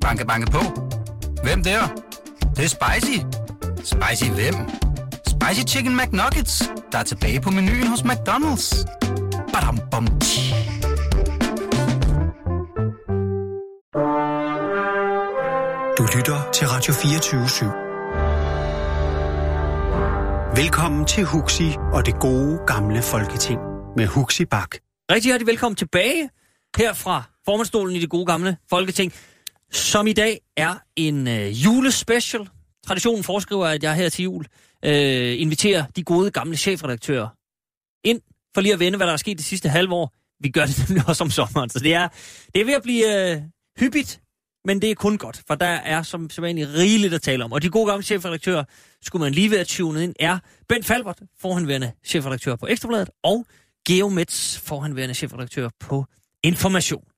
Banke, banke på. Hvem der? Det, det er spicy. Spicy hvem? Spicy Chicken McNuggets, der er tilbage på menuen hos McDonald's. Badum, bom, tji. Du lytter til Radio 24 /7. Velkommen til Huxi og det gode gamle folketing med Huxi Bak. Rigtig hjertelig velkommen tilbage her fra formandstolen i det gode gamle Folketing, som i dag er en øh, julespecial. Traditionen foreskriver, at jeg her til jul øh, inviterer de gode gamle chefredaktører ind for lige at vende, hvad der er sket de sidste halve år. Vi gør det nemlig også om sommeren, så det er, det er ved at blive øh, hyppigt, men det er kun godt, for der er som sædvanligt rigeligt at tale om. Og de gode gamle chefredaktører, skulle man lige være tunet ind, er Bent Falbert, forhenværende chefredaktør på Ekstrabladet, og Geo Metz, forhenværende chefredaktør på Information.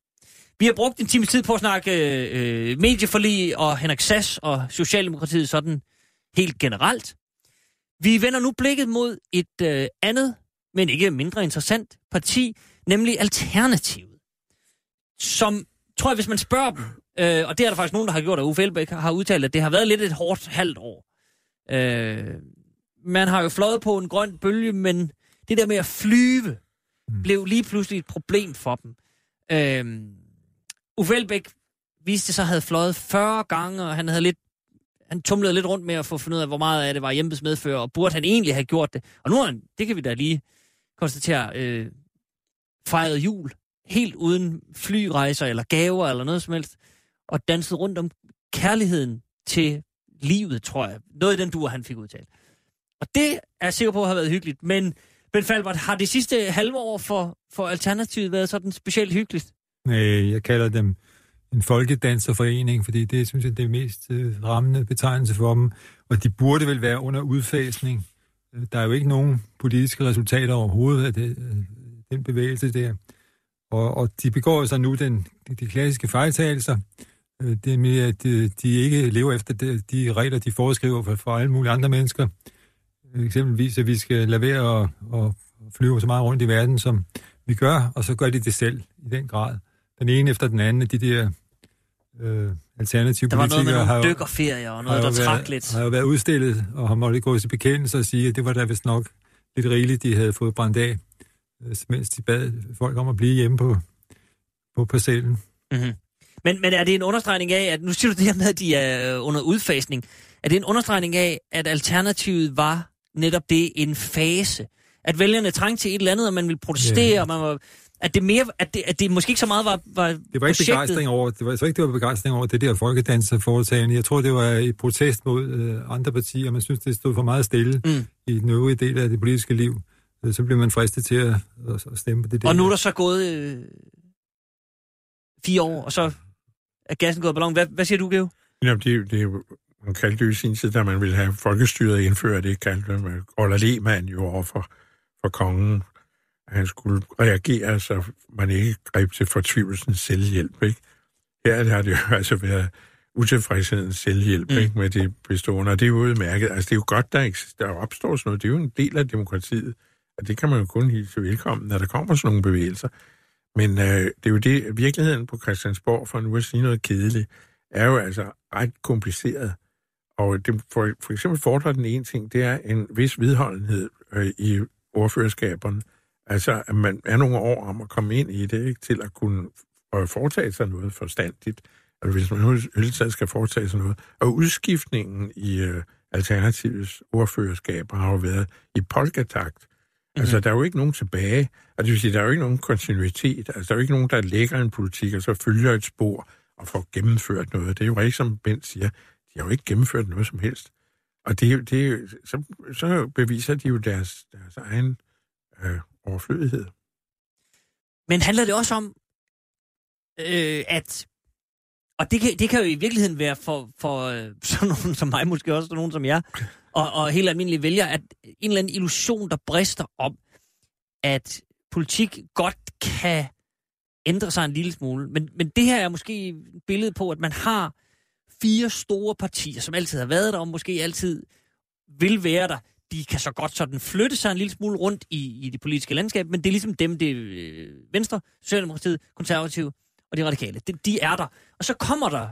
Vi har brugt en time tid på at snakke øh, medieforlig og Henrik Sass og Socialdemokratiet sådan helt generelt. Vi vender nu blikket mod et øh, andet, men ikke mindre interessant parti, nemlig Alternativet. Som, tror jeg, hvis man spørger dem, øh, og det er der faktisk nogen, der har gjort, at Uffe Elbæk har udtalt, at det har været lidt et hårdt halvt år. Øh, man har jo fløjet på en grøn bølge, men det der med at flyve, blev lige pludselig et problem for dem. Øh, Uffe Elbæk viste sig, at havde fløjet 40 gange, og han havde lidt han tumlede lidt rundt med at få fundet ud af, hvor meget af det var hjemmes medfører, og burde han egentlig have gjort det. Og nu er han, det kan vi da lige konstatere, øh, fejret jul, helt uden flyrejser eller gaver eller noget som helst, og danset rundt om kærligheden til livet, tror jeg. Noget i den duer, han fik udtalt. Og det er jeg sikker på har været hyggeligt, men Ben Falbert, har det sidste halve år for, for Alternativet været sådan specielt hyggeligt? Øh, jeg kalder dem en folkedanserforening, fordi det synes jeg det er mest øh, rammende betegnelse for dem, og de burde vel være under udfasning. Øh, der er jo ikke nogen politiske resultater overhovedet af det, den bevægelse der. Og, og de begår så nu den, de, de klassiske fejltagelser. Det er med, at de, ikke lever efter de, regler, de foreskriver for, for alle mulige andre mennesker. Eksempelvis, at vi skal lade være at, at flyve så meget rundt i verden, som vi gør, og så gør de det selv i den grad. Den ene efter den anden af de der øh, alternative Der var noget med politikere har nogle jo- dykkerferier og noget, der været, trak lidt. har jo været udstillet, og har måttet gå til bekendelse og sige, at det var da vist nok lidt rigeligt, de havde fået brændt af, øh, mens de bad folk om at blive hjemme på, på parcellen. Mm-hmm. Men, men er det en understregning af, at nu siger du det her med, at de er øh, under udfasning. Er det en understregning af, at alternativet var netop det en fase? At vælgerne trængte til et eller andet, og man ville protestere, Ja. og man var, at det mere, at det, at det måske ikke så meget var, var Det var ikke projektet. begejstring over, det var, jeg tror ikke, det var begejstring over det der folkedanserforetagende. Jeg tror, det var i protest mod øh, andre partier. Man synes, det stod for meget stille Mm. i den øvrige del af det politiske liv. Øh, Så blev man fristet til at, at, at stemme på det der. Og nu er der så gået øh, fire år, og så er gassen gået ballon. Hvad, hvad siger du, Geo? Ja, det, det er jo, man kaldte det jo i sin tid, da man ville have folkestyret indført, det kaldte man Ola Lehmann jo over for, for kongen. Han skulle reagere, så man ikke greb til fortvivlelsens selvhjælp, ikke? Her har det jo altså været utilfredshedens selvhjælp, Mm. ikke, med det bestående, og det er jo udmærket. Altså, det er jo godt, der, der opstår sådan noget. Det er jo en del af demokratiet, og det kan man jo kun hilse velkommen, når der kommer sådan nogle bevægelser. Men øh, det er jo det, virkeligheden på Christiansborg, for nu at sige noget kedeligt, er jo altså ret kompliceret. Og det, for, for eksempel fordrer den ene ting, det er en vis vedholdenhed øh, i ordførerskaberne. Altså, at man er nogle år om at komme ind i det, ikke, til at kunne foretage sig noget forstandigt. Altså, hvis man nu hele tiden skal foretage sig noget. Og udskiftningen i øh, Alternativets ordførerskaber har jo været i polkatakt. Mm-hmm. Altså, der er jo ikke nogen tilbage. Altså, det vil sige, der er jo ikke nogen kontinuitet. Altså, der er jo ikke nogen, der lægger en politik, og så følger et spor og får gennemført noget. Det er jo rigtigt, som Bent siger. De har jo ikke gennemført noget som helst. Og det, det, så, så beviser de jo deres, deres egen øh, overflødighed. Men handler det også om, øh, at... Og det kan, det kan jo i virkeligheden være for, for øh, sådan nogen som mig, måske også nogen som jeg, og, og helt almindelige vælgere, at en eller anden illusion, der brister om, at politik godt kan ændre sig en lille smule. Men, men det her er måske et billede på, at man har fire store partier, som altid har været der, og måske altid vil være der. De kan så godt sådan flytte sig en lille smule rundt i, i det politiske landskab, men det er ligesom dem, det er øh, Venstre, Socialdemokratiet, Konservative og de radikale. De, de er der. Og så kommer der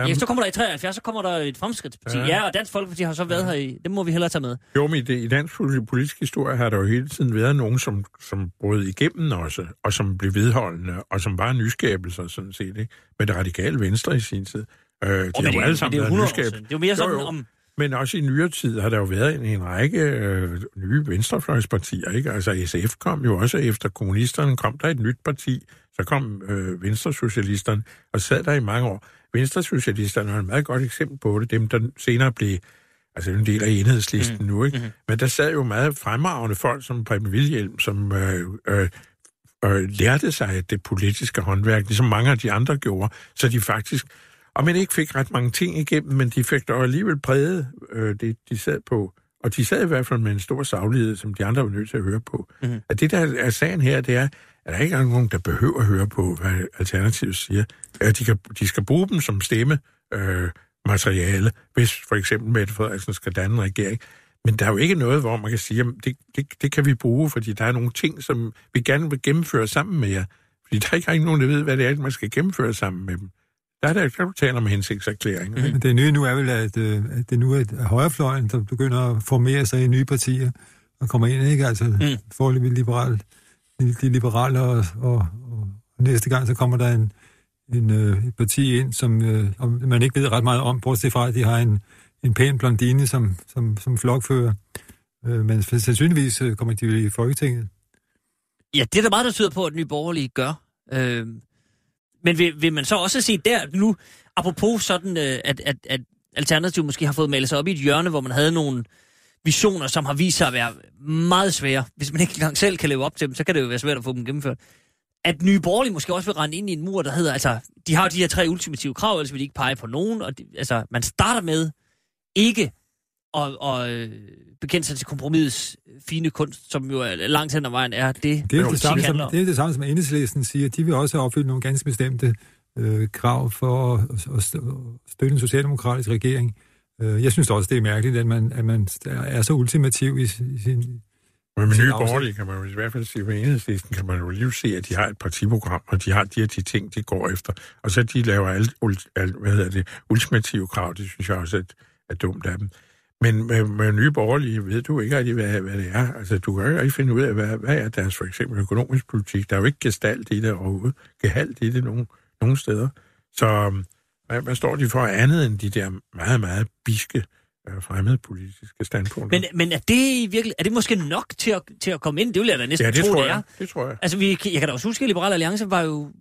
Jamen. Ja, så kommer der i 73, så kommer der et fremskridtsparti. Ja. Ja. og Dansk Folkeparti har så været ja. her i... Det må vi hellere tage med. Jo, men i, det, i dansk poli- politisk historie har der jo hele tiden været nogen, som, som brød igennem også, og som blev vedholdende, og som var nyskabelser, sådan set, ikke? Med det radikale venstre i sin tid. Øh, de Og har jo det, alle men sammen det er jo været 100 år nyskab. siden. Det er jo mere sådan Jo, jo. om... Men også i nyere tid har der jo været en, en række øh, nye venstrefløjspartier, ikke? Altså SF kom jo også efter kommunisterne, kom der et nyt parti, så kom øh, venstresocialisterne, og sad der i mange år. Venstresocialisterne er et meget godt eksempel på det, dem der senere blev altså en del af enhedslisten mm. nu, ikke? Mm-hmm. Men der sad jo meget fremragende folk som Preben Wilhjelm, som øh, øh, øh, lærte sig det politiske håndværk, ligesom mange af de andre gjorde, så de faktisk, og man ikke fik ret mange ting igennem, men de fik dog alligevel præget øh, det, de sad på. Og de sad i hvert fald med en stor saglighed, som de andre var nødt til at høre på. Mm-hmm. At det, der er sagen her, det er, at der ikke er nogen, der behøver at høre på, hvad Alternativet siger. At de, kan, de skal bruge dem som stemme øh, materiale, hvis for eksempel Mette Frederiksen skal danne en regering. Men der er jo ikke noget, hvor man kan sige, at det, det, det kan vi bruge, fordi der er nogle ting, som vi gerne vil gennemføre sammen med jer. Fordi der er ikke nogen, der ved, hvad det er, man skal gennemføre sammen med dem. Der er der, kan du tale om hensigtserklæringer. Mm. Men det nye nu er vel, at, øh, at det nu er højrefløjen, der begynder at formere sig i nye partier og kommer ind, ikke? Altså, mm. foreløbig liberal, de, liberale, og, og, og, næste gang så kommer der en, en, øh, et parti ind, som øh, om man ikke ved ret meget om, bortset fra, at de har en, en pæn blondine som, som, som flokfører. Øh, men sandsynligvis øh, kommer de i Folketinget. Ja, det er der meget, der tyder på, at Nye Borgerlige gør. Øh, men vil, vil man så også se der nu, apropos sådan, øh, at, at, at Alternativ måske har fået malet sig op i et hjørne, hvor man havde nogle visioner, som har vist sig at være meget svære. Hvis man ikke engang selv kan leve op til dem, så kan det jo være svært at få dem gennemført. At Nye Borgerlige måske også vil rende ind i en mur, der hedder, altså, de har jo de her tre ultimative krav, ellers vil de ikke pege på nogen, og de, altså, man starter med ikke at, at øh, bekende sig til kompromisets fine kunst, som jo er langt hen ad vejen er det, Det er, det, samme, som, det er det samme, som enhedslisten siger. De vil også opfylde nogle ganske bestemte øh, krav for at, at, støtte en socialdemokratisk regering. Øh, jeg synes også, det er mærkeligt, at man, at man er så ultimativ i, i sin... Men med nye borgerlige kan man jo i hvert fald sige, med enhedslisten kan man jo lige se, at de har et partiprogram, og de har de her de ting, de går efter. Og så de laver ult- alle hvad hedder det, ultimative krav, det synes jeg også er, er dumt af dem. Men med, med nye borgerlige ved du ikke rigtig, hvad, hvad det er. Altså, du kan jo ikke finde ud af, hvad, hvad er deres for eksempel økonomisk politik. Der er jo ikke gestalt i det overhovedet. Gehalt i det nogen, nogen steder. Så øhm, hvad, hvad står de for andet end de der meget, meget biske øh, fremmede politiske standpunkter? Men, men er det virkelig, er det måske nok til at, til at komme ind? Det vil jeg da næsten ja, det tro, tror det er. jeg. Det tror jeg. Altså, vi, jeg kan da også huske, at Liberale Alliance var jo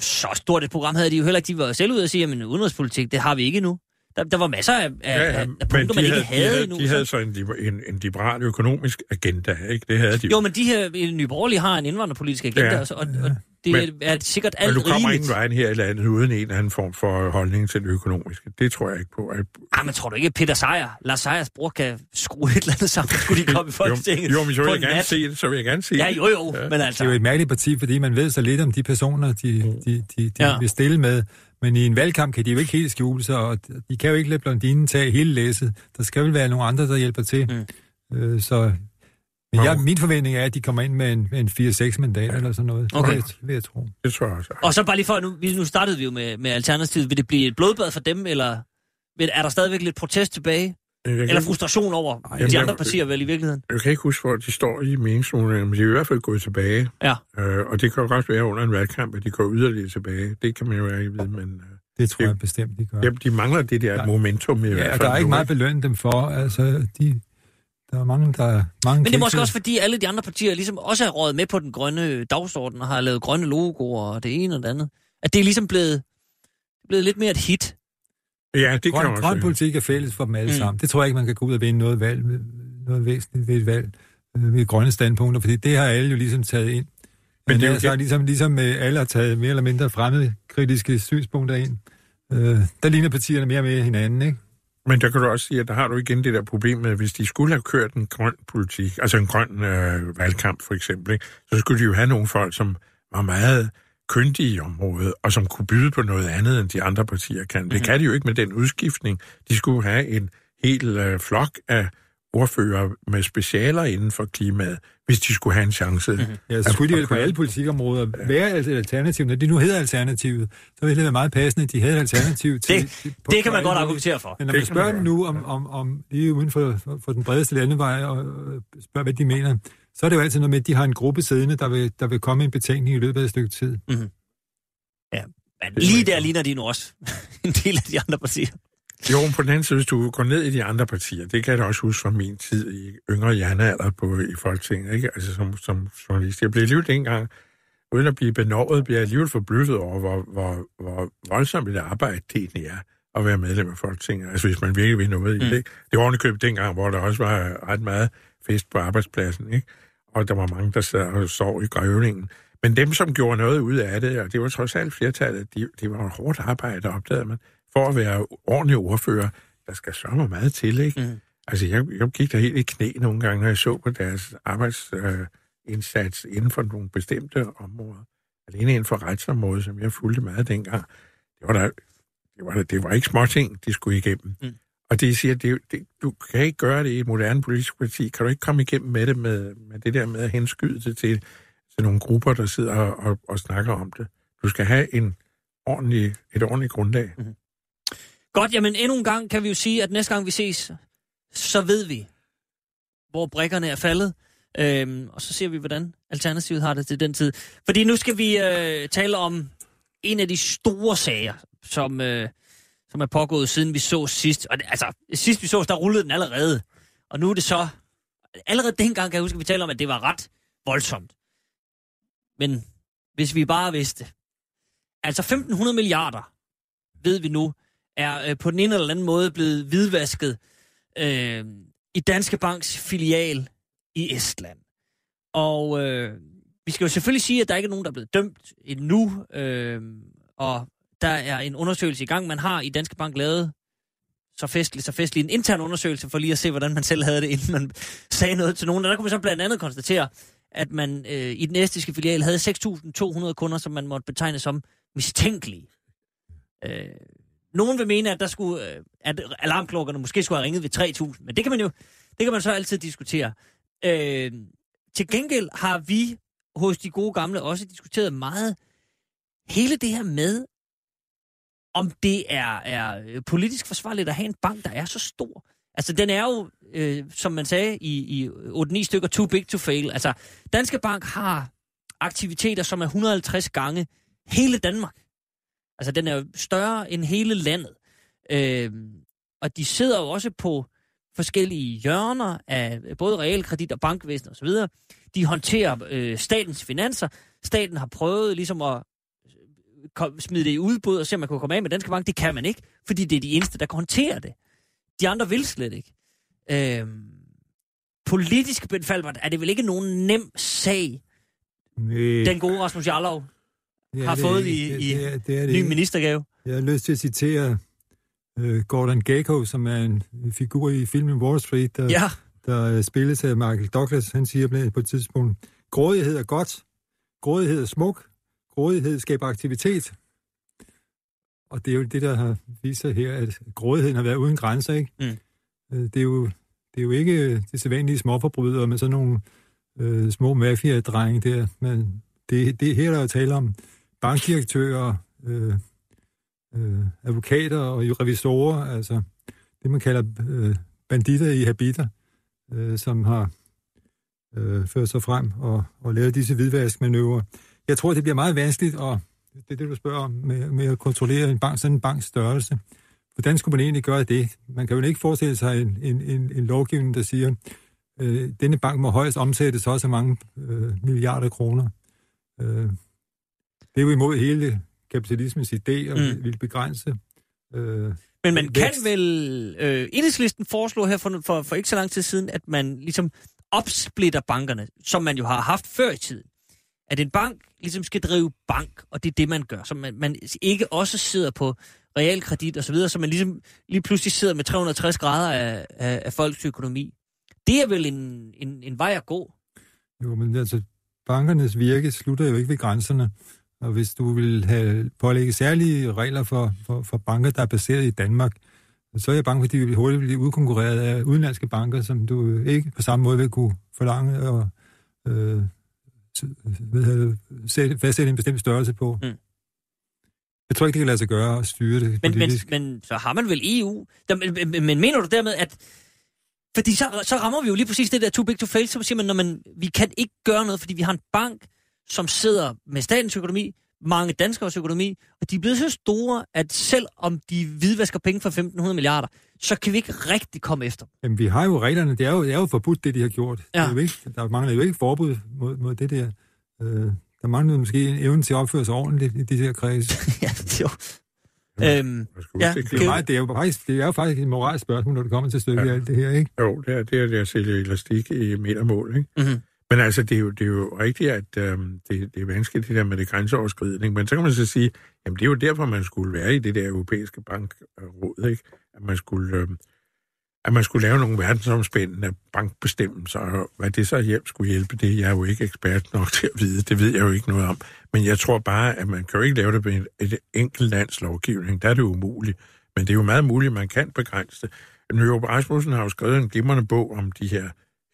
så stort et program, havde de jo heller ikke. De var selv ude at sige, at udenrigspolitik, det har vi ikke nu. Der, der var masser af, af, ja, ja, af punkter, men de man ikke havde, havde, de havde, endnu. De havde så en, en, en liberal økonomisk agenda, ikke? Det havde de Jo, men de her i Nye Borgerlige har en indvandrerpolitisk agenda, Ja. ja. og, og det Men- er sikkert Men alt du kommer ingen vejen her i landet uden en eller anden form for holdning til det økonomiske. Det tror jeg ikke på. At- Ah, men tror du ikke, at Peter Sejer, Lars Sejers bror, kan skrue et eller andet sammen? Skulle de komme i Folketinget jo, jo, men så vil jeg gerne nat? se det. Så vil jeg gerne se Ja, det. jo, jo, ja. men altså... Det er jo et mærkeligt parti, fordi man ved så lidt om de personer, de, de, de, de Ja. ja. vil stille med. Men i en valgkamp kan de jo ikke helt skjule sig, og de kan jo ikke lade blondinen tage hele læsset. Der skal vel være nogle andre, der hjælper til. Mm. Øh, så men jeg, min forventning er, at de kommer ind med en, en 4-6 mandat eller sådan noget. Okay. Det vil jeg- tro. Det tror jeg også. Og så bare lige for, nu, vi- nu startede vi jo med, med Alternativet. Vil det blive et blodbad for dem, eller er der stadigvæk lidt protest tilbage? Jeg Eller frustration over jamen, de andre jeg- partier vel i virkeligheden? jeg kan ikke huske, hvor de står i meningsmålene, men de er i hvert fald gået tilbage. Ja. Øh, og det kan jo godt være under en valgkamp, at de går yderligere tilbage. Det kan man jo ikke vide, men øh, Det tror jeg bestemt, de gør. jamen, de mangler det der Ja. momentum i hvert Ja, fald. og der er ikke meget belønne dem for. Altså, de, der er mange, der er mange Men det er måske også fordi alle de andre partier ligesom også er rådet med på den grønne dagsorden og har lavet grønne logoer og det ene og det andet. At det er ligesom blevet, blevet lidt mere et hit. Ja, det kan grøn, også grøn være. politik er fælles for dem alle Mm. mm. sammen. Det tror jeg ikke, man kan gå ud og vinde noget, valg, noget væsentligt ved et valg øh, ved grønne standpunkter, fordi det har alle jo ligesom taget ind. Men Men det er jo så det- ligesom, ligesom øh, alle har taget mere eller mindre fremmede kritiske synspunkter ind. Øh, der ligner partierne mere med hinanden, ikke? Men der kan du også sige, at der har du igen det der problem med, at hvis de skulle have kørt en grøn politik, altså en grøn øh, valgkamp for eksempel, ikke, så skulle de jo have nogle folk, som var meget kyndige i området, og som kunne byde på noget andet, end de andre partier kan. Det kan de jo ikke med den udskiftning. De skulle have en hel øh, flok af ordfører med specialer inden for klimaet, hvis de skulle have en chance. Mm-hmm. Ja, så skulle de vel på alle politikområder være et alternativ. Når de nu hedder Alternativet, så ville det være meget passende, at de havde et alternativ til... Det, til- det kan man godt argumentere for. Men når Det man spørger dem nu om, om, om lige uden for, for, for den bredeste landevej og øh, spørger, hvad de mener, så er det jo altid noget med, at de har en gruppe siddende, der vil, der vil komme en betænkning i løbet af et stykke tid. Men lige der ligner de nu også en del af de andre partier. Jo, men på den anden side, hvis du går ned i de andre partier, det kan jeg da også huske fra min tid i yngre jernalder på, i Folketinget, ikke? Altså som, som journalist. Jeg blev alligevel dengang, uden at blive benådet, bliver jeg alligevel forbløffet over, hvor, hvor, hvor voldsomt et arbejde det egentlig er at være medlem af Folketinget. Altså hvis man virkelig vil noget mm. i det. Det var ovenikøbet dengang, hvor der også var ret meget fest på arbejdspladsen, ikke? Og der var mange, der sad og sov i grævningen. Men dem, som gjorde noget ud af det, og det var trods alt flertallet, de, de var hårdt arbejde, opdagede man. For at være ordentlig ordfører, der skal sørge meget til, ikke? Mm. Altså, jeg, jeg gik der helt i knæ nogle gange, når jeg så på deres arbejdsindsats øh, inden for nogle bestemte områder. Alene inden for retsområdet, som jeg fulgte meget dengang. Det var, der, det var, der, det var ikke små ting, de skulle igennem. Mm. Og det siger, det, det, du kan ikke gøre det i et moderne politisk parti. Kan du ikke komme igennem med det, med, med det der med at henskyde det til, til nogle grupper, der sidder og, og, og snakker om det. Du skal have en ordentlig, et ordentligt grundlag. Mm. Godt, jamen endnu en gang kan vi jo sige, at næste gang vi ses, så ved vi, hvor brikkerne er faldet. Øhm, og så ser vi, hvordan Alternativet har det til den tid. Fordi nu skal vi øh, tale om en af de store sager, som, øh, som er pågået siden vi så sidst. Og det, altså, sidst vi så, der rullede den allerede. Og nu er det så... Allerede dengang kan jeg huske, at vi talte om, at det var ret voldsomt. Men hvis vi bare vidste. Altså 1500 milliarder, ved vi nu, er øh, på den ene eller anden måde blevet hvidvasket øh, i Danske Banks filial i Estland. Og øh, vi skal jo selvfølgelig sige, at der ikke er nogen, der er blevet dømt endnu, øh, og der er en undersøgelse i gang. Man har i Danske Bank lavet så festlig, så festlig en intern undersøgelse for lige at se, hvordan man selv havde det, inden man sagde noget til nogen. Og der kunne man så blandt andet konstatere, at man øh, i den estiske filial havde 6.200 kunder, som man måtte betegne som mistænkelige. Øh, nogen vil mene, at der skulle, øh, at alarmklokkerne måske skulle have ringet ved 3.000, men det kan man jo, det kan man så altid diskutere. Øh, til gengæld har vi hos de gode gamle også diskuteret meget hele det her med, om det er, er øh, politisk forsvarligt at have en bank, der er så stor. Altså, den er jo, øh, som man sagde, i, i 8-9 stykker too big to fail. Altså, Danske Bank har aktiviteter, som er 150 gange hele Danmark. Altså, den er jo større end hele landet. Øh, og de sidder jo også på forskellige hjørner af både realkredit og bankvæsen osv. De håndterer øh, statens finanser. Staten har prøvet ligesom at kom, smide det i udbud og se, om man kunne komme af med Danske Bank. Det kan man ikke, fordi det er de eneste, der kan håndtere det. De andre vil slet ikke. Øhm, politisk Ben Falbert, er det vel ikke nogen nem sag, Nej, den gode Rasmus Jarlov det er har det fået i, i det, det er, det er det ny ikke. ministergave? Jeg har lyst til at citere uh, Gordon Gekko, som er en figur i filmen Wall Street, der, Ja, der spilles af Michael Douglas. Han siger på et tidspunkt, grådighed er godt, grådighed er smuk, grådighed skaber aktivitet. Og det er jo det, der har vist sig her, at grådigheden har været uden grænser, ikke? Mm. Øh, Det, er jo, det er jo ikke det sædvanlige småforbrydere med sådan nogle øh, små mafia-drenge der, men det, det her, der er tale om bankdirektører, øh, øh, advokater og revisorer, altså det, man kalder øh, banditter i habiter, øh, som har øh, ført sig frem og, og lavet disse hvidvaskmanøvrer. Jeg tror, det bliver meget vanskeligt, og det er det, du spørger om, med, med at kontrollere en bank, sådan en banks størrelse. Hvordan skulle man egentlig gøre det? Man kan jo ikke forestille sig en, en, en, en lovgivning, der siger, øh, denne bank må højst omsættes også mange øh, milliarder kroner. Øh, det er jo imod hele kapitalismens idé og Mm. vil begrænse. Øh, men man kan vækst. vel... Øh, enhedslisten foreslår her for, for, for ikke så lang tid siden, at man ligesom opsplitter bankerne, som man jo har haft før i tiden. At en bank ligesom skal drive bank, og det er det, man gør. Så man, man ikke også sidder på realkredit og så videre, så man ligesom lige pludselig sidder med 360 grader af, af, af folks økonomi. Det er vel en, en, en vej at gå. Jo, men altså, bankernes virke slutter jo ikke ved grænserne. Og hvis du vil have pålægge særlige regler for, for, for banker, der er baseret i Danmark, så er jeg bange for, at de vil hurtigt blive udkonkurreret af udenlandske banker, som du ikke på samme måde vil kunne forlange og øh, fastsætte en bestemt størrelse på. Mm. Jeg tror ikke, det kan lade sig gøre at styre det Men, men, politisk. men så har man vel EU. Der, men, men, men mener du dermed, at... Fordi så, så rammer vi jo lige præcis det der too big to fail, så siger man, når man, vi kan ikke gøre noget, fordi vi har en bank, som sidder med statens økonomi, mange danskers økonomi, og de er blevet så store, at selv om de hvidvasker penge for 1.500 milliarder, så kan vi ikke rigtig komme efter. dem. Jamen, vi har jo reglerne. Det er jo, det er jo forbudt, det de har gjort. Ja. Det er jo ikke, der mangler jo ikke forbud mod, mod det der. Øh, der mangler måske en evne til at opføre sig ordentligt i de der kreds. ja, det er jo... Øhm, Ja, Det det er, meget, det, er jo faktisk, det er jo faktisk et moralsk spørgsmål, når det kommer til stykket Ja. ja. alt det her, ikke? Jo, det er det, er det at sælge elastik i metermål, ikke? mm-hmm. Men altså, det er jo, det er jo rigtigt, at øh, det, det er vanskeligt, det der med det grænseoverskridende. Men så kan man så sige, jamen det er jo derfor, man skulle være i det der europæiske bankråd, ikke? At man skulle, Øh, at man skulle lave nogle verdensomspændende bankbestemmelser, og hvad det så hjem skulle hjælpe, det jeg er jeg jo ikke ekspert nok til at vide. Det ved jeg jo ikke noget om. Men jeg tror bare, at man kan jo ikke lave det med et, et enkelt lands lovgivning. Der er det umuligt. Men det er jo meget muligt, at man kan begrænse det. Nørup Rasmussen har jo skrevet en glimrende bog om de her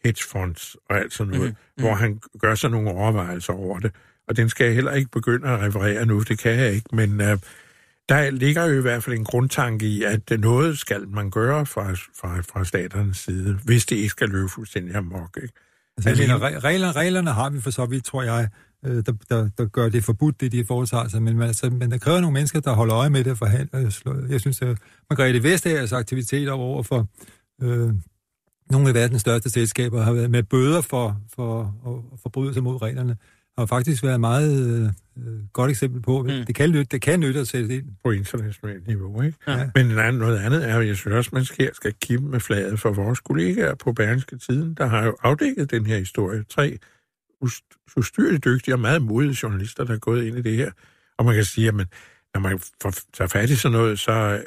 hedgefonds og alt sådan noget, Mhm, mm-hmm. hvor han gør sig nogle overvejelser over det. Og den skal jeg heller ikke begynde at referere nu, det kan jeg ikke, men øh, der ligger jo i hvert fald en grundtanke i, at noget skal man gøre fra, fra, fra staternes side, hvis det ikke skal løbe fuldstændig amok. Ikke? Altså, Alene- mener, re- reglerne, reglerne har vi for så vidt, tror jeg, øh, der, der, der gør det forbudt, det de foretager sig. Men, altså, men der kræver nogle mennesker, der holder øje med det og forhandler. Jeg synes, at Margrethe Vestagers aktiviteter over for øh, nogle af verdens største selskaber har været med bøder for, for at forbryde sig mod reglerne, har faktisk været et meget øh, godt eksempel på, mm. det, kan nytte, det kan nytte at sætte ind. på internationalt niveau. Ikke? Ja. Men en anden- noget andet er jo, jeg synes også, man skal, skal kippe med flaget for vores kollegaer på Berlingske Tiden, der har jo afdækket den her historie. Tre ust- ustyrligt dygtige og meget modige journalister, der er gået ind i det her. Og man kan sige, at man, når man får, tager fat i sådan noget, så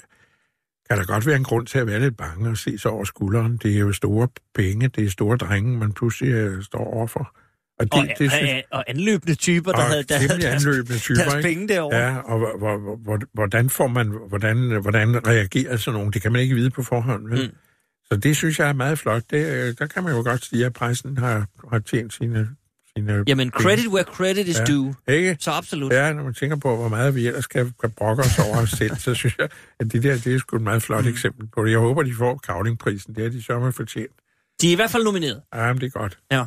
kan der godt være en grund til at være lidt bange og se sig over skulderen. Det er jo store penge, det er store drenge, man pludselig øh, står overfor. Og det, Og, det, synes, og, og anløbende typer, der og havde, der deres, anløbende typer, deres penge derovre. Ja, og hvor- hvor- hvor- hvordan får man, hvordan, hvordan reagerer sådan nogen? Det kan man ikke vide på forhånd. Vel? Mm. Så det synes jeg er meget flot. Det, øh, der kan man jo godt sige, at pressen har, har tjent sine, sine Jamen, credit where credit is Ja. due. Ikke? Så absolut. Ja, når man tænker på, hvor meget vi ellers kan, kan brokke os over os selv, så synes jeg, at det der, det er sgu et meget flot mm. eksempel på det. Jeg håber, de får Kavlingprisen. Det er de med fortjent. De er i hvert fald nomineret. Ja, men det er godt. Ja.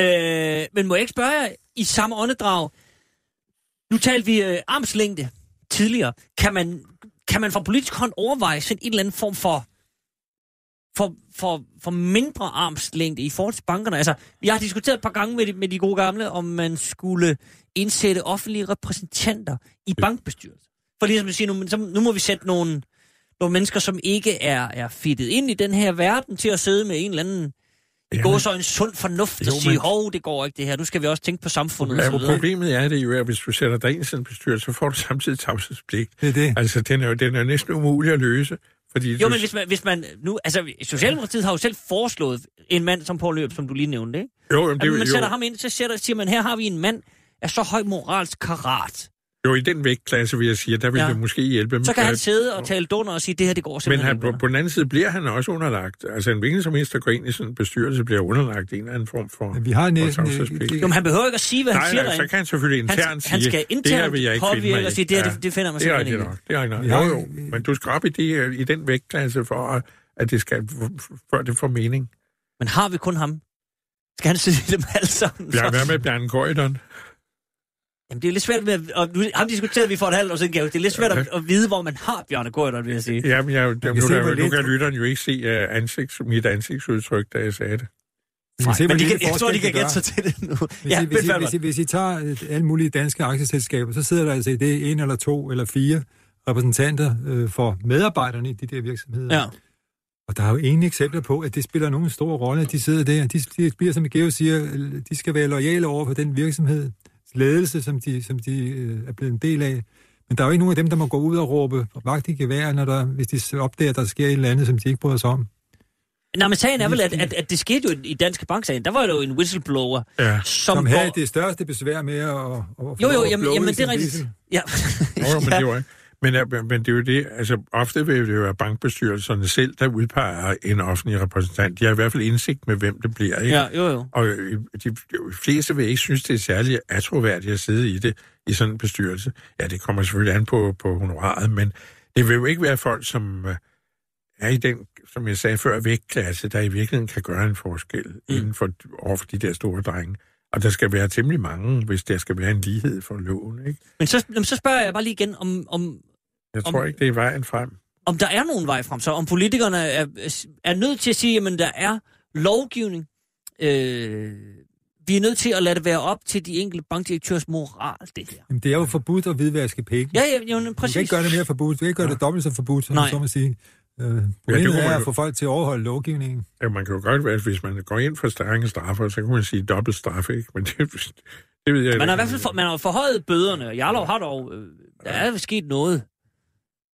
Øh, men må jeg ikke spørge jer i samme åndedrag? Nu talte vi øh, armslængde tidligere. Kan man, kan man fra politisk hånd overveje sådan en eller anden form for, for, for, for mindre armslængde i forhold til bankerne? Altså, jeg har diskuteret et par gange med de, med de gode gamle, om man skulle indsætte offentlige repræsentanter i bankbestyrelsen. For ligesom at sige, nu, så, nu må vi sætte nogle, nogle mennesker, som ikke er, er fittet ind i den her verden, til at sidde med en eller anden det går så en sund fornuft at Jo, sige, men- hov, det går ikke det her. Nu skal vi også tænke på samfundet Ja, problemet er det jo, at hvis du sætter dig ind i sådan en bestyrelse, så får du samtidig tavshedspligt. Det er det. Altså, den er jo den er næsten umulig at løse. Fordi Jo, men hvis man, hvis man nu, altså Socialdemokratiet har jo selv foreslået en mand som Poul Løb, som du lige nævnte, ikke? jo, jamen, det, er jo- man sætter jo, ham ind, så sætter, siger man, her har vi en mand af så høj moralsk karat. Jo, i den vægtklasse vil jeg sige, der vil Ja. ja. det måske hjælpe. Så kan han Øh, sidde og tale dunder og sige, det her, det går Men simpelthen han, ikke. på, venner." på den anden side bliver han også underlagt. Altså en hvilken som helst, der går ind i sådan en bestyrelse, bliver underlagt en eller anden form for... Men vi har næsten... tavshedspligt. Jo, men han behøver ikke at sige, hvad han Nej, siger nej, så derinde. kan han selvfølgelig internt Han, sige, han skal det her internt vil jeg ikke finde mig påvirke i. og sige, det her, det, det finder det er simpelthen rigtigt ikke. Det er rigtigt Vi nok. Jo, jo, men du skal op i, de, i den vægtklasse for, at- det skal, før det får mening. Men har vi kun ham? Skal han sidde dem alle sammen? Så? været med Bjarne Gøjdon. Jamen, det er lidt svært med, at, og nu, ham diskuterede vi for et halvt år siden. Det er lidt svært at, at vide, hvor man har Bjarne Gøjder, vil jeg sige. Jamen, jeg, kan nu, hvor nu kan lytteren jo ikke se uh, ansigts, mit ansigtsudtryk, da jeg sagde det. Kan se, Men de kan, jeg tror, de kan det gætte sig til det nu. Hvis, ja, I, hvis, I, hvis, I, hvis I tager øh, alle mulige danske aktieselskaber, så sidder der altså i det en eller to eller fire repræsentanter øh, for medarbejderne i de der virksomheder. Ja. Og der er jo ingen eksempler på, at det spiller nogen stor rolle, at de sidder der. De, de bliver, som Geo siger, de skal være lojale over for den virksomhed, ledelse, som de, som de øh, er blevet en del af. Men der er jo ikke nogen af dem, der må gå ud og råbe vagt i gevær, når der, hvis de opdager, at der sker et eller andet, som de ikke bryder sig om. Nej, men sagen er vel, at, at, at det skete jo i Danske Bank-sagen. Der var jo en whistleblower, Ja. som, Som havde går... det største besvær med at, at, Jo, jo, jamen, jamen det er rigtigt. Ja. Jo, jo, men ja. det var ikke. Men, men det er jo det, altså ofte vil det jo være bankbestyrelserne selv, der udpeger en offentlig repræsentant. De har i hvert fald indsigt med, hvem det bliver, ikke? Ja, jo, jo. Og øh, de, de fleste vil ikke synes, det er særlig atroværdigt at sidde i det, i sådan en bestyrelse. Ja, det kommer selvfølgelig an på, på honoraret, men det vil jo ikke være folk, som øh, er i den, som jeg sagde før, vægtklasse, der i virkeligheden kan gøre en forskel mm. inden for, over for de der store drenge. Og der skal være temmelig mange, hvis der skal være en lighed for loven, ikke? Men så, så spørger jeg bare lige igen, om, om, Jeg tror Om- ikke, det er vejen frem. om der er nogen vej frem, så om politikerne er, er nødt til at sige, at der er lovgivning. Øh, vi er nødt til at lade det være op til de enkelte bankdirektørs moral, det her. Jamen, det er jo forbudt at hvidvaske penge. Ja, ja, jo, Du kan præcis. ikke gøre det mere forbudt. Du kan ikke gøre det dobbelt så forbudt, som Nej. så må sige. Øh, problemet man er jo- at få folk til at overholde lovgivningen. Ja, man kan jo godt være, hvis man går ind for strenge straffer, så kan man sige dobbelt straf, ikke? Men det, det ved jeg Man har i hvert fald for, man har forhøjet bøderne, og Jarlov har dog... Øh, der er sket noget.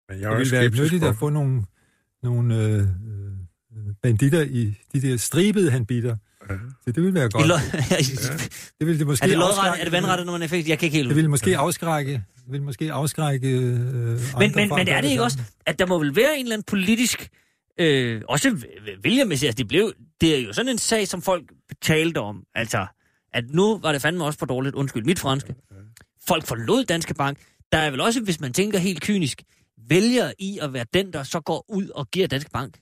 Men jeg er Det ville være nyttigt at få nogle, nogle øh, øh, banditter i de der stribede handbitter. Ja. Så det ville være godt. lo- Det ville det måske er det lodret? afskrække- Er det vandrettet, når man er fængsel? Jeg kan ikke helt... Det ville måske afskrække, det ville måske afskrække øh, Men, men, men er det ikke også, at der må vel være en eller anden politisk, øh, også vælgermæssigt, altså det, blev, det er jo sådan en sag, som folk talte om, altså, at nu var det fandme også for dårligt, undskyld mit franske. Folk forlod Danske Bank. Der er vel også, hvis man tænker helt kynisk, vælger i at være den, der så går ud og giver Danske Bank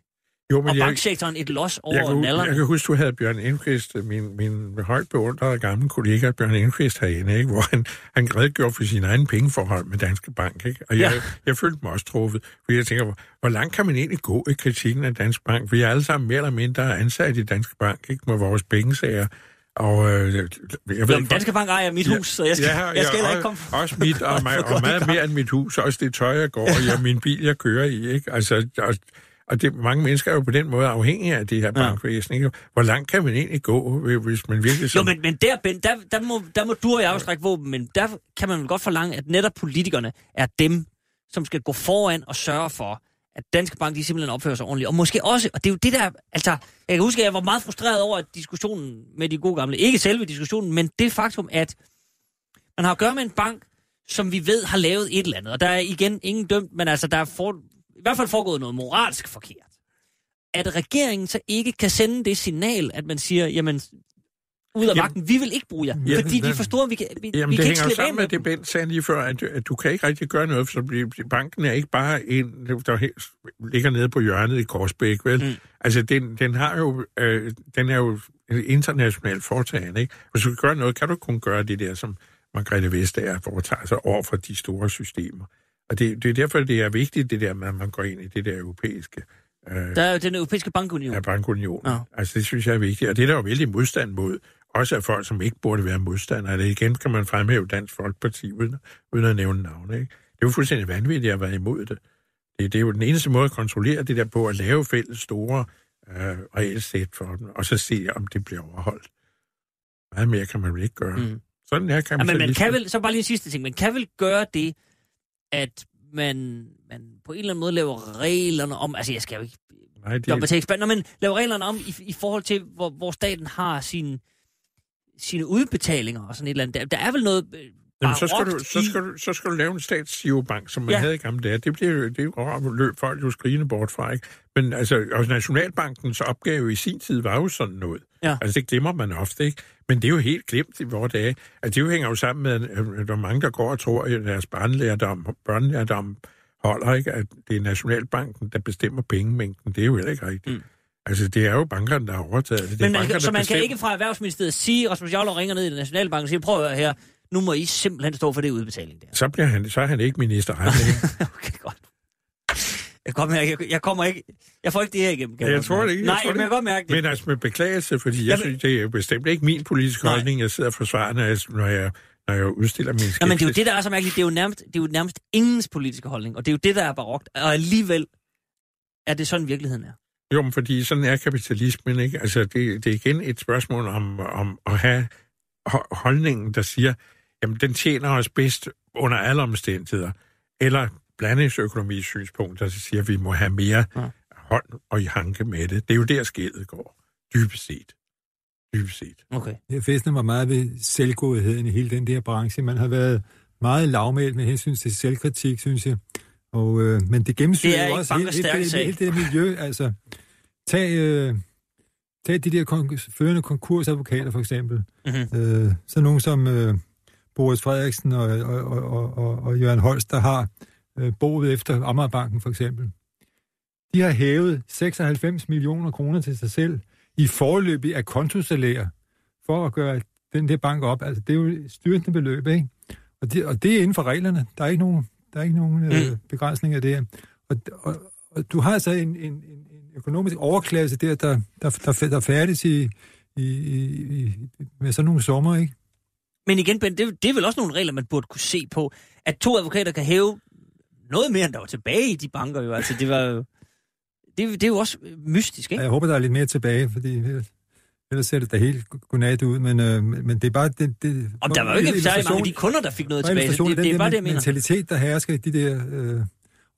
Jo, og men jeg, banksektoren et los jeg, over kan, nallerne. jeg kan huske, du havde Bjørn Indqvist, min, min højt beundrede gamle kollega Bjørn Indqvist herinde, ikke? hvor han, han redegjorde for sine egne pengeforhold med Danske Bank. Ikke? Og jeg, Ja. jeg følte mig også truffet, fordi jeg tænker, hvor, hvor langt kan man egentlig gå i kritikken af Danske Bank? Vi er alle sammen mere eller mindre ansat i Danske Bank ikke? med vores pengesager. Og øh, jeg ved Nå, men ikke, Danske Bank ejer mit hus, så jeg skal, ja, jeg skal heller ikke komme... Også mit, og, mig, og meget mere end mit hus, også det tøj, jeg går i, og min bil, jeg kører i. Ikke? Altså, og, og det, mange mennesker er jo på den måde afhængige af det her bankvæsen. Ikke? Hvor langt kan man egentlig gå, hvis man virkelig... Jo, Som, men, men der, Ben, der, der, må, der må du og jeg afstrække våben, men der kan man vel godt forlange, at netop politikerne er dem, som skal gå foran og sørge for, at Danske Bank de simpelthen opfører sig ordentligt. Og måske også, og det er jo det der, altså, jeg kan huske, at jeg var meget frustreret over at diskussionen med de gode gamle, ikke selve diskussionen, men det faktum, at man har at gøre med en bank, som vi ved har lavet et eller andet. Og der er igen ingen dømt, men altså, der er for, i hvert fald foregået noget moralsk forkert. At regeringen så ikke kan sende det signal, at man siger, jamen, ud af vagten, vi vil ikke bruge jer. Ja, fordi de hvad- forstår, at vi kan, vi, Jamen, vi det kan hænger sammen med med det, Bent sagde lige før, at, at du kan ikke rigtig gøre noget, for banken er ikke bare en, der ligger nede på hjørnet i Korsbæk, vel? Mm. Altså, den, den, har jo, øh, den er jo internationalt foretagende, ikke? Hvis du kan gøre noget, kan du kun gøre det der, som Margrethe Vestager foretager sig over for de store systemer. Og det, det er derfor, det er vigtigt, det der med, at man går ind i det der europæiske øh, Der er jo den europæiske bankunion. Ja. Ja. Altså, det synes jeg er vigtigt. Og det er der jo vældig modstand mod. Også af folk, som ikke burde være modstandere. Det igen kan man fremhæve Dansk Folkeparti, uden, uden at nævne navne. Ikke? Det er jo fuldstændig vanvittigt at være imod det. det. Det er jo den eneste måde at kontrollere det der på, at lave fælles store øh, regelsæt for dem, og så se, om det bliver overholdt. Meget mere kan man vel ikke gøre. Mm. Sådan her kan Ja, man men man kan vel, så bare lige sidste ting, man kan vel gøre det, at man, man på en eller anden måde laver reglerne om, altså jeg skal jo ikke Nej, det, Nå, men laver reglerne om i, i forhold til, hvor, hvor staten har sin, sine udbetalinger og sådan et eller andet. Der, der er vel noget øh, Jamen, så, skal du, så, skal du, så skal du lave en statsgirobank, som man Ja. ja. havde i gamle dage. Det bliver jo, det er jo løb folk jo skrigende bort fra, ikke? Men altså, også Nationalbankens opgave i sin tid var jo sådan noget. Ja. Altså, det glemmer man ofte, ikke? Men det er jo helt glemt i vores dage. Altså, det jo hænger jo sammen med, at der er mange, der går og tror, at deres børnelærdom, børnelærdom holder, ikke? At det er Nationalbanken, der bestemmer pengemængden. Det er jo heller ikke rigtigt. Mm. Altså, det er jo bankerne, der har overtaget det. det er Men man, banker, kan, så man kan bestemmer. ikke fra Erhvervsministeriet sige, Rasmus Jarlov ringer ned i den nationalbank og siger, prøv at høre her, nu må I simpelthen stå for det udbetaling der. Så, bliver han, så er han ikke minister. længe. okay, godt. Jeg, kommer, jeg, jeg kommer ikke... Jeg får ikke det her igennem. kan jeg godt tror det ikke, jeg Nej, tror men det jeg kan godt mærke det. Men altså med beklagelse, fordi jeg Jamen- synes, det er jo bestemt ikke min politiske Nej. holdning, jeg sidder og forsvarer, når jeg, når jeg, når jeg udstiller min skepsis. Ja, men det er jo det, der er så mærkeligt. Det er jo nærmest, det er jo nærmest ingens politiske holdning, og det er jo det, der er barokt. Og alligevel er det sådan, virkeligheden er. Jo, men fordi sådan er kapitalismen, ikke? Altså, det, det er igen et spørgsmål om, om at have ho- holdningen, der siger, jamen, den tjener os bedst under alle omstændigheder. Eller blandingsøkonomis synspunkt, der siger, at vi må have mere Ja. ja. hånd og i hanke med det. Det er jo der, skillet går. Dybest set. Dybest set. Okay. Jeg fæstner mig meget ved selvgodheden i hele den der branche. Man har været meget lavmælt med hensyn til selvkritik, synes jeg. Og, øh, men det gennemsyrer Det er jo også hele, hele, hele, hele det der miljø. Altså, tag, øh, tag de der kon- førende konkursadvokater, for eksempel. Mhm. Øh, så nogen som øh, Boris Frederiksen og, og, og, og, og, Jørgen Holst, der har øh, boet efter Amagerbanken, for eksempel. De har hævet 96 millioner kroner til sig selv i forløbig af kontosalær for at gøre den der bank op. Altså, det er jo et styrtende beløb, ikke? Og det, og det er inden for reglerne. Der er ikke nogen, der er ikke nogen øh, Mm. begrænsning af det her. Og, og, og du har altså en, en, en, en økonomisk overklasse der, der, der, der, der færdes i, i, i, med sådan nogle sommer, ikke? Men igen, Ben, det, det er vel også nogle regler, man burde kunne se på. At to advokater kan hæve noget mere, end der var tilbage i de banker. Jo. Altså, det var. Det, det er jo også mystisk, ikke? Jeg håber, der er lidt mere tilbage, fordi ellers, ser det da helt godnat ud, men, øh, men det er bare... Det, det, Om der var jo ikke særlig mange af de kunder, der fik noget tilbage. Det, af det er bare det, jeg mener. mentalitet, der hersker i de der... Øh,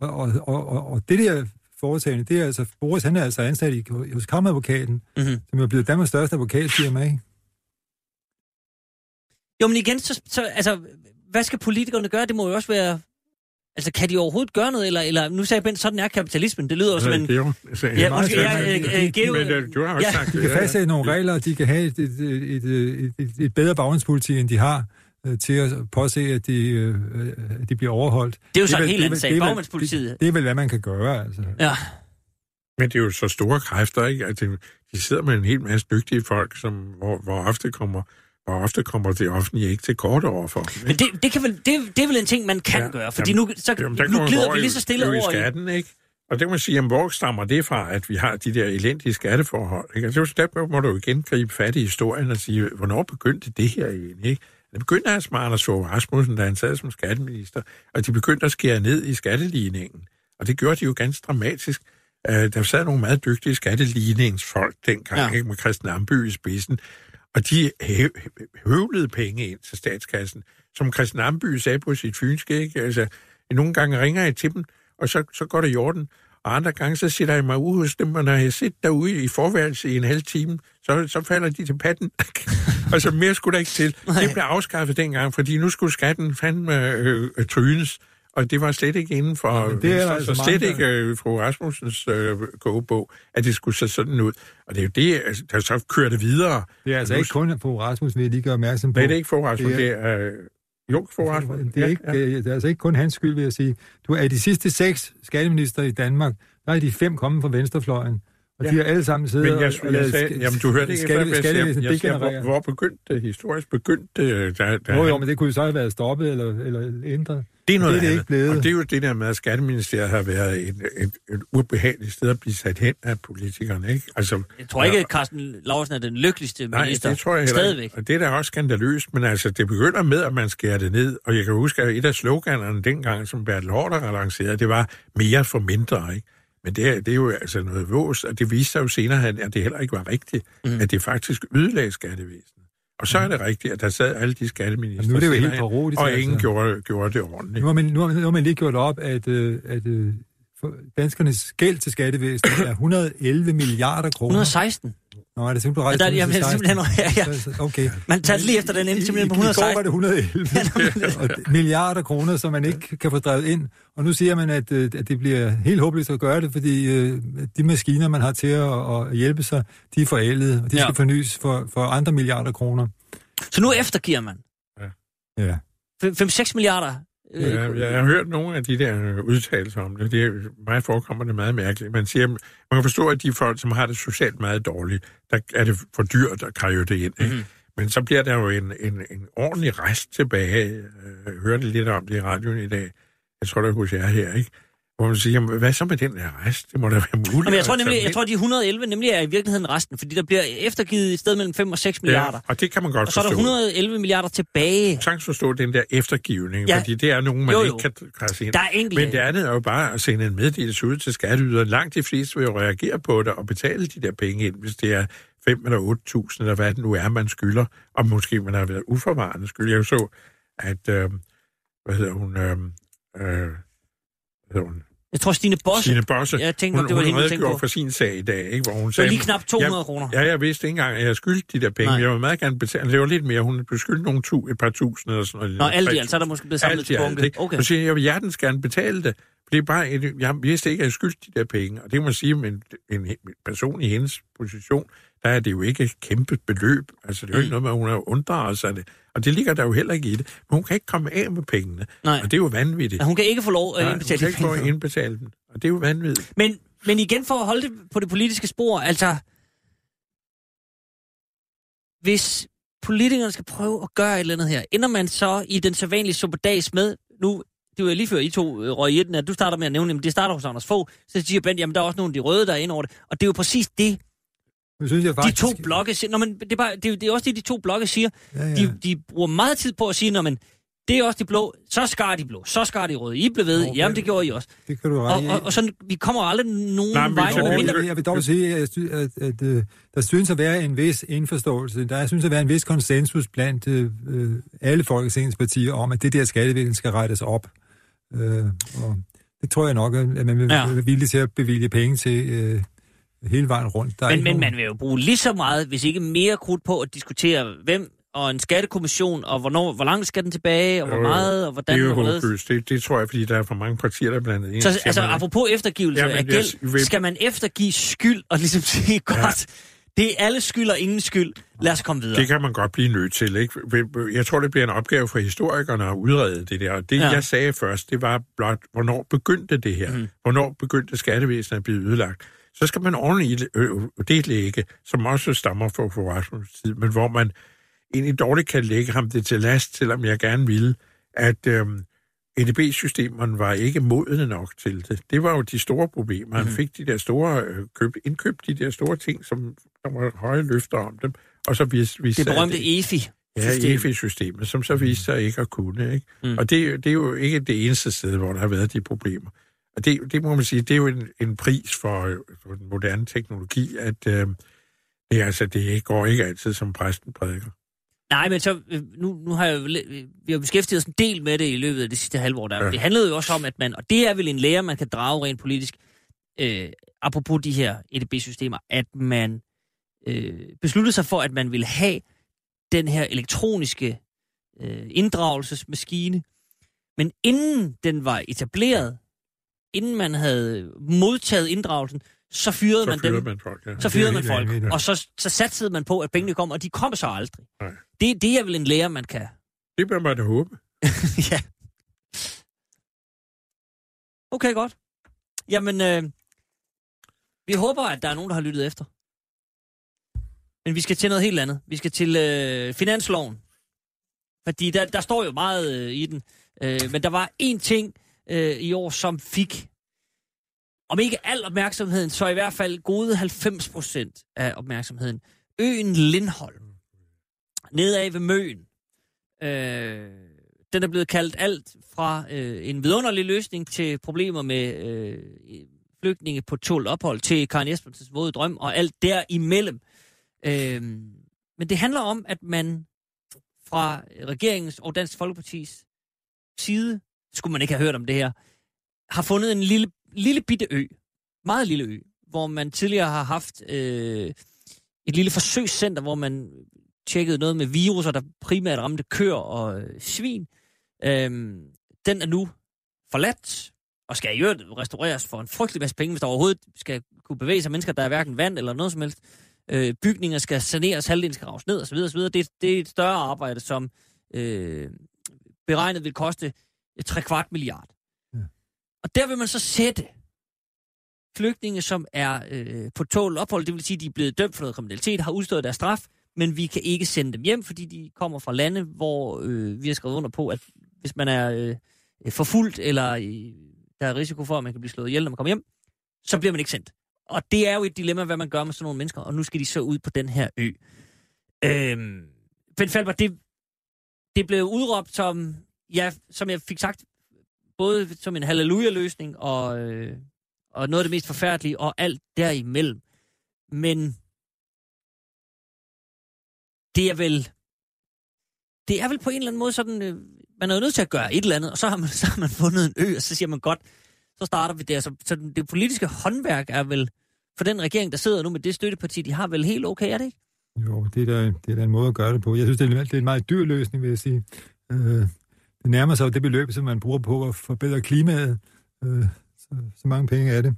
og, og, og, og, og det der foretagende, det er altså... Boris, han er altså ansat i, hos kammeradvokaten, Mm-hmm. som er blevet Danmarks største advokatfirma, ikke? Jo, men igen, så, så, altså, hvad skal politikerne gøre? Det må jo også være... Altså, kan de overhovedet gøre noget? Eller, eller nu sagde Bent, sådan er kapitalismen. Det lyder jo som en... Geo. Ja, øh, øh, Geo, Men du har også Ja. sagt De det. kan fastsætte nogle regler, og de kan have et, et, et, et, et, bedre baggrundspoliti, end de har øh, til at påse, at de, øh, at de bliver overholdt. det er jo så en helt anden sag. er Bagmandspolitiet. Det, det er vel, hvad man kan gøre, altså. Ja. Men det er jo så store kræfter, ikke? At det, de sidder med en hel masse dygtige folk, som, hvor, hvor ofte kommer hvor ofte kommer det offentlige ikke til kort over for dem. Men ikke? det, det, kan vel, det, det er vel en ting, man kan Ja, gøre. Fordi jamen, nu, så, Jamen, nu glider vi lige så stille over i... skatten, ikke? Og det kan man sige, jamen, hvor stammer det fra, at vi har de der elendige skatteforhold? Ikke? Altså, det er jo- der må du jo igen gribe fat i historien og sige, hvornår begyndte det her egentlig? Ikke? Det begyndte altså med Anders Fogh Rasmussen, da han sad som skatteminister, og de begyndte at skære ned i skatteligningen. Og det gjorde de jo ganske dramatisk. Uh, der sad nogle meget dygtige skatteligningsfolk dengang, ja. ikke, med Christian Amby i spidsen, og de høvlede penge ind til statskassen. Som Christian Amby sagde på sit fynske, ikke? Altså, nogle gange ringer jeg til dem, og så, så går det i orden. Og andre gange, så sætter jeg mig ude hos dem, og når jeg sidder derude i forværelse i en halv time, så, så falder de til patten. og så mere skulle der ikke til. Det blev afskaffet dengang, fordi nu skulle skatten fandme øh, trynes. Og det var slet ikke inden for, men det er altså så slet ikke øh, fru Rasmussens øh, kogebog, at det skulle se sådan ud. Og det er jo det, altså, der så kørte videre. Det er altså Nu- ikke kun på Rasmus, vil jeg lige gøre opmærksom på. Nej, det er ikke fru Rasmussen, Det det er... Øh, jo, fru Rasmussen. Det er, ikke, ja, ja. det er altså ikke kun hans skyld, vil jeg sige. Du er de sidste seks skatteminister i Danmark, der er de fem kommet fra venstrefløjen. Og ja. De har alle sammen siddet Men jeg, og jeg, lavet sagde, sk- jamen, du hørte ikke skatte, hvad jeg skattevæsenet Jeg hvor, hvor begyndte det historisk? Begyndte det, der, der, Jo, jo, men det kunne jo så have været stoppet eller, eller ændret. det er noget det er det andet. ikke blevet. Og det er jo det der med, at Skatteministeriet har været et, et, et ubehageligt sted at blive sat hen af politikerne, ikke? Altså, Jeg tror ikke, at Carsten Lausen er den lykkeligste Nej, minister. det tror jeg heller Stadigvæk. ikke. Og det er da også skandaløst, men altså, det begynder med, at man skærer det ned. Og jeg kan huske, at et af sloganerne dengang, som Bertel Hårder lancerede, det var mere for mindre, ikke? Men det er, det er jo altså noget vås, og det viste sig jo senere, at det heller ikke var rigtigt, mm. at det faktisk ødelagde skattevæsenet. Og så er det rigtigt, at der sad alle de skatteminister, Jamen, nu er det jo helt parodisk, og altså. ingen gjorde, gjorde det ordentligt. Nu har man, nu har, nu har man lige gjort op, at, øh, at øh, danskernes gæld til skattevæsenet er 111 milliarder kroner. 116. Nå, er det simpelthen Ja, rejst der, ud til jamen, 16? simpelthen, ja, ja. Okay. Man tager lige efter den ende, simpelthen på I, I går 116. var det 111 og d- milliarder kroner, som man ikke kan få drevet ind. Og nu siger man, at, øh, at det bliver helt håbløst at gøre det, fordi øh, de maskiner, man har til at, at hjælpe sig, de er forældede, og de Ja. skal fornyes for, for andre milliarder kroner. Så nu eftergiver man. Ja. 5-6 milliarder. Øh, Ja, jeg har hørt nogle af de der udtalelser om det. det er, mig forekommer det meget mærkeligt. Man, siger, man kan forstå, at de folk, som har det socialt meget dårligt, der er det for dyrt at kræve det ind. Ikke? Mm-hmm. Men så bliver der jo en, en, en ordentlig rest tilbage. Jeg hørte lidt om det i radioen i dag. Jeg tror, det er hos jer her, ikke? Hvor man siger, jamen, hvad så med den der rest? Det må da være muligt. Jamen, jeg tror nemlig, jeg tror, de 111 nemlig er i virkeligheden resten, fordi der bliver eftergivet et sted mellem 5 og 6 ind. milliarder. Ja, og det kan man godt Og så er der forstå. 111 milliarder tilbage. Jeg kan forstå den der eftergivning, Ja. fordi det er nogen, man Jo, jo, jo. ikke kan krasse ind. Der er enkelte. Men det andet er jo bare at sende en meddelelse ud til skatteyderen. Langt de fleste vil jo reagere på det og betale de der penge ind, hvis det er 5 eller 8.000, eller hvad det nu er, man skylder. Og måske man har været uforvarende skyld. Jeg så, at, øh, hvad hedder hun, øh, øh, hvad hedder hun, Jeg tror, Stine Bosse... Stine Bosse, Jeg tænkte, hun, det var hun hende, redegjorde for sin sag i dag, ikke, hvor hun Det var sagde... lige knap 200 jeg, kroner. Ja, jeg vidste ikke engang, at jeg skyldte de der penge. Nej. Jeg vil meget gerne betale. Det var lidt mere. Hun blev skyldt nogle tu, et par tusind eller sådan noget. Nå, alt i alt, så er der måske blevet samlet alt til bunke. Okay. Så siger jeg, jeg vil hjertens gerne betale det. For det er bare, et, jeg vidste ikke, at jeg skyldte de der penge. Og det må man sige, men en, en person i hendes position, der er det jo ikke et kæmpe beløb. Altså, det er jo Mm. ikke noget med, at hun har unddraget sig det. Og det ligger der jo heller ikke i det. Men hun kan ikke komme af med pengene. Nej. Og det er jo vanvittigt. Ja, hun kan ikke få lov at Nej, indbetale hun kan ikke få indbetale den. Og det er jo vanvittigt. Men, men igen for at holde det på det politiske spor, altså... Hvis politikerne skal prøve at gøre et eller andet her, ender man så i den sædvanlige suppedags med, nu, det var lige før I to øh, røg i den, at du starter med at nævne, at det starter hos Anders Fogh, så siger Bent, jamen der er også nogle af de røde, der er inde over det. Og det er jo præcis det, Nu synes jeg de faktisk, to blokke siger. Nå, men det er, bare, det, er, det er også det, de to blokke siger. Ja, ja. De, de bruger meget tid på at sige, når man, det er også de blå, så skar de blå, så skar de røde. I blev ved, Okay. jamen det gjorde I også. Det kan du Og, ret i. og, og sådan, vi kommer aldrig nogen Nej, vej. Jo, medmindre- jeg, jeg vil dog sige, at, jeg at, at, at der synes at være en vis indforståelse. Der synes at være en vis konsensus blandt øh, øh, alle Folketingets partier om, at det der skattevækning skal rettes op. Øh, og det tror jeg nok, at man vil Ja. ja. være villig til at bevilge penge til øh, hele vejen rundt. Der er Men, men nogen- man vil jo bruge lige så meget, hvis ikke mere krudt på at diskutere, hvem og en skattekommission, og hvornår, hvor langt skal den tilbage, og hvor jo. meget, og Det hvordan er jo håbløst. Det, det tror jeg, fordi der er for mange partier, der er blandet ind. Så altså, man- apropos eftergivelse Ja, af jeg gæld, vil- skal man eftergive skyld og ligesom sige, godt, det er alle skyld og ingen skyld. Lad os komme videre. Det kan man godt blive nødt til. Ikke? Jeg tror, det bliver en opgave for historikerne at udrede det der. Det, Ja. jeg sagde først, det var blot, hvornår begyndte det her? Mm. Hvornår begyndte skattevæsenet at blive ødelagt? Så skal man ordentligt øh, det lægge, som også stammer fra Rasmus' tid, men hvor man egentlig dårligt kan lægge ham det til last, selvom jeg gerne ville, at øhm, EDB-systemerne var ikke modne nok til det. Det var jo de store problemer. Han Mhm. fik de der store øh, køb, indkøbt de der store ting, som der var høje løfter om dem, og så viste, viste Det berømte EFI. Ja, system. EFI-systemet, som så viste sig ikke at kunne. Ikke? Mm. Og det, det er jo ikke det eneste sted, hvor der har været de problemer. Og det, det må man sige, det er jo en, en pris for, øh, for den moderne teknologi, at øh, det, altså, det går ikke altid, som præsten prædiker. Nej, men så, øh, nu, nu har jeg vi har beskæftiget os en del med det i løbet af det sidste halvår. Der. Ja. Ja. Det handlede jo også om, at man, og det er vel en lære, man kan drage rent politisk, øh, apropos de her EDB-systemer, at man øh, besluttede sig for, at man ville have den her elektroniske øh, inddragelsesmaskine. Men inden den var etableret, inden man havde modtaget inddragelsen, så fyrede Så man dem. man folk, ja. Så Det fyrede man folk, vanvittigt. og så, så satsede man på, at pengene kom, og de kom så aldrig. Nej. Det, det er vel en lære, man kan... Det bør man da håbe. ja. Okay, godt. Jamen, øh, vi håber, at der er nogen, der har lyttet efter. Men vi skal til noget helt andet. Vi skal til øh, finansloven. Fordi der, der står jo meget øh, i den. Øh, men der var én ting øh, i år, som fik, om ikke al opmærksomheden, så i hvert fald gode 90 procent af opmærksomheden. Øen Lindholm. Nedad ved Møen. Øh, den er blevet kaldt alt fra øh, en vidunderlig løsning til problemer med øh, flygtninge på tål ophold til Karen Jespersens våde drøm og alt derimellem. Øh, men det handler om, at man fra regeringens og Dansk Folkepartis side, skulle man ikke have hørt om det her, har fundet en lille, lille bitte ø, meget lille ø, hvor man tidligere har haft øh, et lille forsøgscenter, hvor man tjekkede noget med viruser, der primært ramte køer og øh, svin. Øhm, den er nu forladt, og skal i øvrigt restaureres for en frygtelig masse penge, hvis der overhovedet skal kunne bevæge sig mennesker, der er hverken vand eller noget som helst. Øh, bygninger skal saneres, halvdelen skal raves ned osv. osv. Det, det er et større arbejde, som øh, beregnet vil koste et 3 kvart milliard. Ja. Og der vil man så sætte flygtninge, som er øh, på tål ophold, det vil sige, de er blevet dømt for noget kriminalitet, har udstået deres straf, men vi kan ikke sende dem hjem, fordi de kommer fra lande, hvor øh, vi har skrevet under på, at hvis man er øh, forfulgt, eller øh, der er risiko for, at man kan blive slået ihjel, når man kommer hjem, så bliver man ikke sendt. Og det er jo et dilemma, hvad man gør med sådan nogle mennesker, og nu skal de så ud på den her ø. Øhm, Ben Falber, det, det blev udråbt som, ja, som jeg fik sagt, både som en halleluja-løsning, og, øh, og noget af det mest forfærdelige, og alt derimellem. Men det er vel... Det er vel på en eller anden måde sådan... Øh, man er jo nødt til at gøre et eller andet, og så har man, så har man fundet en ø, og så siger man godt, så starter vi der. Så, så det politiske håndværk er vel, for den regering, der sidder nu med det støtteparti, de har vel helt okay, er det ikke? Jo, det er, da, det er da en måde at gøre det på. Jeg synes, det er, det er en meget dyr løsning, vil jeg sige. Øh, det nærmer sig jo det beløb, som man bruger på at forbedre klimaet. Øh, så, så mange penge er det.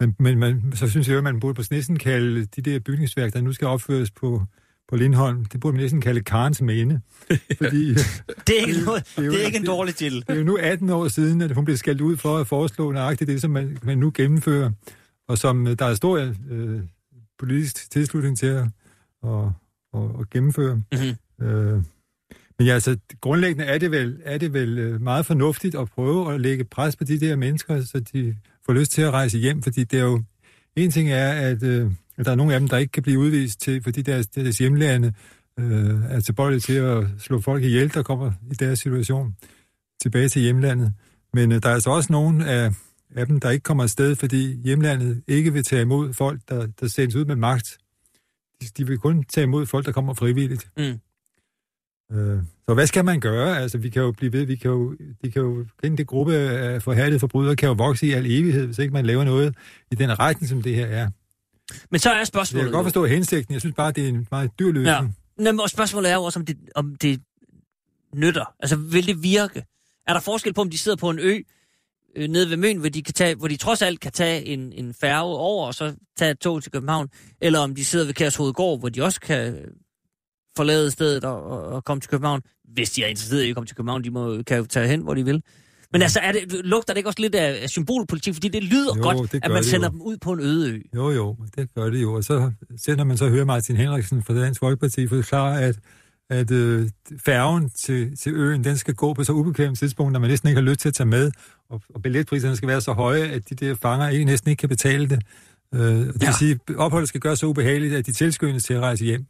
Men, men man, så synes jeg jo, at man burde på næsten kalde de der bygningsværk, der nu skal opføres på, på Lindholm, det burde man næsten kalde Karens Mane. Fordi, Det er ikke, noget, det er jo- det er ikke en dårlig til. det er jo nu 18 år siden, at hun blev skældt ud for at foreslå nøjagtigt det, som man, man nu gennemfører, og som øh, der er stor øh, politisk tilslutning til at, at, at, at gennemføre. Mm-hmm. Øh, men ja, altså, grundlæggende er det, vel, er det vel øh, meget fornuftigt at prøve at lægge pres på de der mennesker, så de får lyst til at rejse hjem, fordi det er jo... En ting er, at, øh, at der er nogle af dem, der ikke kan blive udvist til, fordi deres, deres hjemlande øh, er tilbøjelige til at slå folk ihjel, der kommer i deres situation tilbage til hjemlandet. Men øh, der er altså også nogle af, af dem, der ikke kommer afsted, fordi hjemlandet ikke vil tage imod folk, der, der sendes ud med magt. De, de vil kun tage imod folk, der kommer frivilligt. Mm. Øh, så hvad skal man gøre? Altså, vi kan jo blive ved, vi kan jo, de kan jo, den det gruppe af forhærdede forbrydere kan jo vokse i al evighed, hvis ikke man laver noget i den retning, som det her er. Men så er Så jeg spørgsmålet... kan godt forstå hensigten. Jeg synes bare, det er en meget dyr løsning. Ja. Nå, men og spørgsmålet er jo også, om det, om det nytter. Altså, vil det virke? Er der forskel på, om de sidder på en ø øh, nede ved Møn, hvor de, kan tage, hvor de trods alt kan tage en, en færge over, og så tage et tog til København, eller om de sidder ved Kærshovedgård, hvor de også kan forlade stedet og, og, og komme til København, hvis de er interesseret i at komme til København, de må, kan jo tage hen, hvor de vil. Men altså, er det, lugter det ikke også lidt af, symbolpolitik? Fordi det lyder Jo, godt, det at man sender jo. dem ud på en øde ø. Jo, jo, det gør det jo. Og så sender man så hører Martin Henriksen fra Dansk Folkeparti forklare, at, at øh, færgen til, til øen, den skal gå på så ubekvemt tidspunkt, når man næsten ikke har lyst til at tage med, og, og billetpriserne skal være så høje, at de der fanger ikke, næsten ikke kan betale det. Øh, og det Ja. vil sige, at opholdet skal gøre så ubehageligt, at de tilskyndes til at rejse hjem.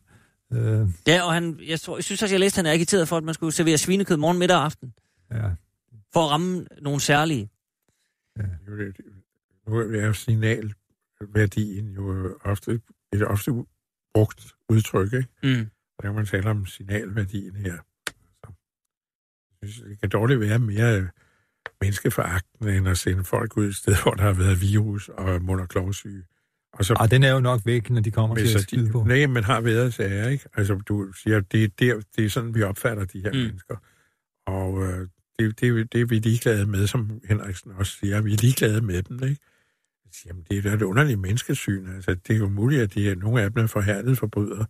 Øh, Ja, og han, jeg, tror, jeg synes også, jeg læste, at han er agiteret for, at man skulle servere svinekød morgen, middag og aften. ja. For at ramme nogle særlige. Det- Nu er signalværdien jo ofte et ofte brugt udtryk, ikke? Mm. Og der kan man tale om signalværdien her. Så, jeg synes, det kan dårligt være mere menneskeforagtende, end at sende folk ud et sted, hvor der har været virus og mund- og klovsyge. Og så Ah, den er jo nok væk, når de kommer til at skyde på. nej, men har været sager, ikke? Altså, du siger, det er, der, det er sådan, vi opfatter de her Mm. mennesker. Og øh, det, det, det er vi ligeglade med, som Henriksen også siger. Vi er ligeglade med dem, ikke? Jeg siger, Jamen, det er da et underligt menneskesyn. Altså, det er jo muligt, at de er, nogle af dem er forhærdede forbrydere.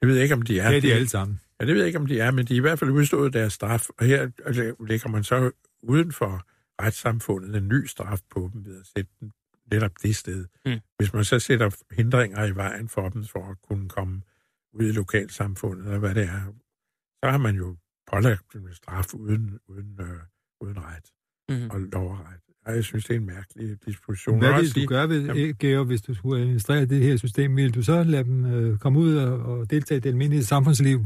Det ved jeg ikke, om de er. Det er de alle sammen. Ja, det ved jeg ikke, om de er, men de er i hvert fald udstået deres straf. Og her altså, lægger man så uden for retssamfundet en ny straf på dem ved at sætte dem netop det sted. Mm. Hvis man så sætter hindringer i vejen for dem, for at kunne komme ud i lokalsamfundet, eller hvad det er, så har man jo pålagt dem en straf uden, uden, øh, uden ret Mm. og lov og ret. Og jeg synes, det er en mærkelig disposition. Hvad Og vil du gøre ved, Jamen- Georg, hvis du skulle administrere det her system? Vil du så lade dem øh, komme ud og, og deltage i det almindelige samfundsliv,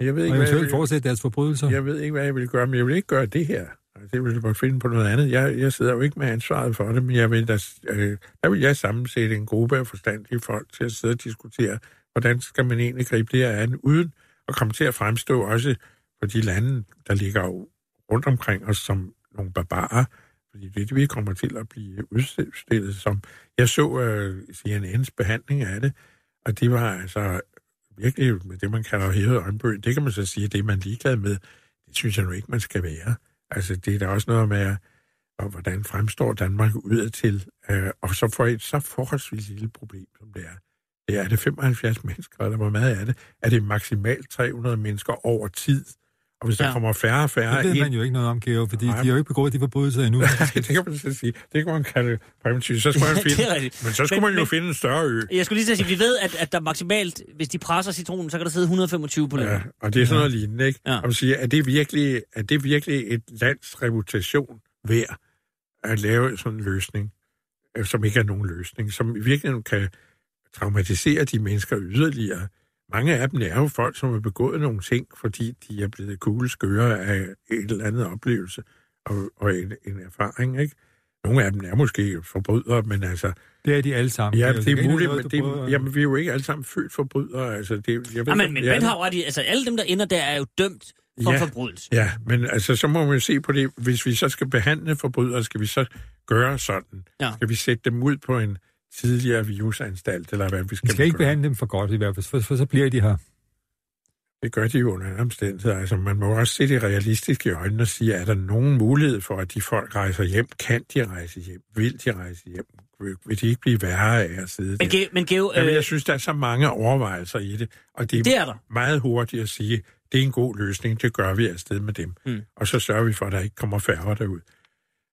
Jeg ved og ikke, hvad jeg eventuelt vil- fortsætte deres forbrydelser? Jeg ved ikke, hvad jeg vil gøre, men jeg vil ikke gøre det her. Det vil jeg bare finde på noget andet. Jeg, jeg sidder jo ikke med ansvaret for det, men jeg vil da, øh, der vil jeg sammensætte en gruppe af forstandige folk til at sidde og diskutere, hvordan skal man egentlig gribe det her an, uden at komme til at fremstå også for de lande, der ligger rundt omkring os som nogle barbarer, fordi det er det, vi kommer til at blive udstillet som. Jeg så øh, CNN's behandling af det, og det var altså virkelig med det, man kalder hævet øjenbøg. Det kan man så sige, det er man ligeglad med. Det synes jeg nu ikke, man skal være. Altså, det er da også noget med, og hvordan fremstår Danmark udadtil, øh, og så får et så forholdsvis lille problem, som det er. Det er det 75 mennesker, eller hvor meget er det? Er det maksimalt 300 mennesker over tid? Og hvis ja. Ja. der kommer færre og færre Det ved man jo ikke noget om, Georg, fordi Nej. de har jo ikke begået de forbrydelser endnu. det kan man så sige. Det kan man kalde præventivt. Så skulle man det finde, er men så skulle Men- man jo men- finde en større ø. Jeg skulle lige sige, vi ved, at, at der maksimalt, hvis de presser citronen, så kan der sidde 125 på løbet. Ja, og det er sådan noget lignende, ikke? Ja. Ja. Og man siger, er det, virkelig, er det virkelig et lands reputation værd at lave sådan en løsning, øh, som ikke er nogen løsning, som i virkeligheden kan traumatisere de mennesker yderligere. Mange af dem er jo folk, som har begået nogle ting, fordi de er blevet kugleskøre af et eller andet oplevelse og, og en, en erfaring, ikke? Nogle af dem er måske forbrydere, men altså, Det er de alle sammen. ja, det er ikke muligt, noget, men du det, prøver- jamen, vi er jo ikke alle sammen født forbrydere. Altså, det, jeg ved, Ja, men, men ja, har ret i, altså alle dem, der ender der, er jo dømt for Ja. forbrydelse. Ja, men altså, så må man jo se på det. Hvis vi så skal behandle forbrydere, skal vi så gøre sådan? Ja. Skal vi sætte dem ud på en tidligere virusanstalt, eller hvad vi skal, Vi skal ikke gøre? behandle dem for godt i hvert fald, for, for så bliver de her. Det gør de jo under alle omstændigheder. Altså, man må også se det realistisk i øjnene og sige, er der nogen mulighed for, at de folk rejser hjem? Kan de rejse hjem? Vil de rejse hjem? Vil de ikke blive værre af at sidde Men, der? Men Geo, Jamen, øh, jeg synes, der er så mange overvejelser i det, og det er, det er der. meget hurtigt at sige, det er en god løsning, det gør vi afsted med dem. Mm. Og så sørger vi for, at der ikke kommer færger derud.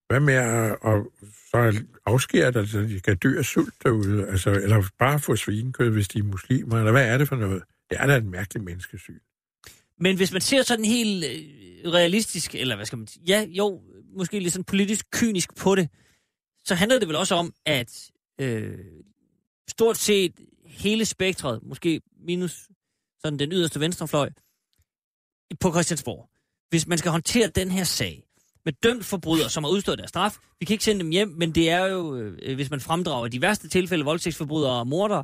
Hvad med at, at så afskære dig, så de kan dø af sult derude? Altså, eller bare få svinekød, hvis de er muslimer? Eller hvad er det for noget? Det er da en mærkelig menneskesyn. Men hvis man ser sådan helt øh, realistisk, eller hvad skal man sige, ja, jo, måske lidt sådan politisk kynisk på det, så handler det vel også om, at øh, stort set hele spektret, måske minus sådan den yderste venstrefløj, på Christiansborg, hvis man skal håndtere den her sag, med dømt forbrydere, som har udstået deres straf, vi kan ikke sende dem hjem, men det er jo, øh, hvis man fremdrager de værste tilfælde, voldtægtsforbrydere og morder,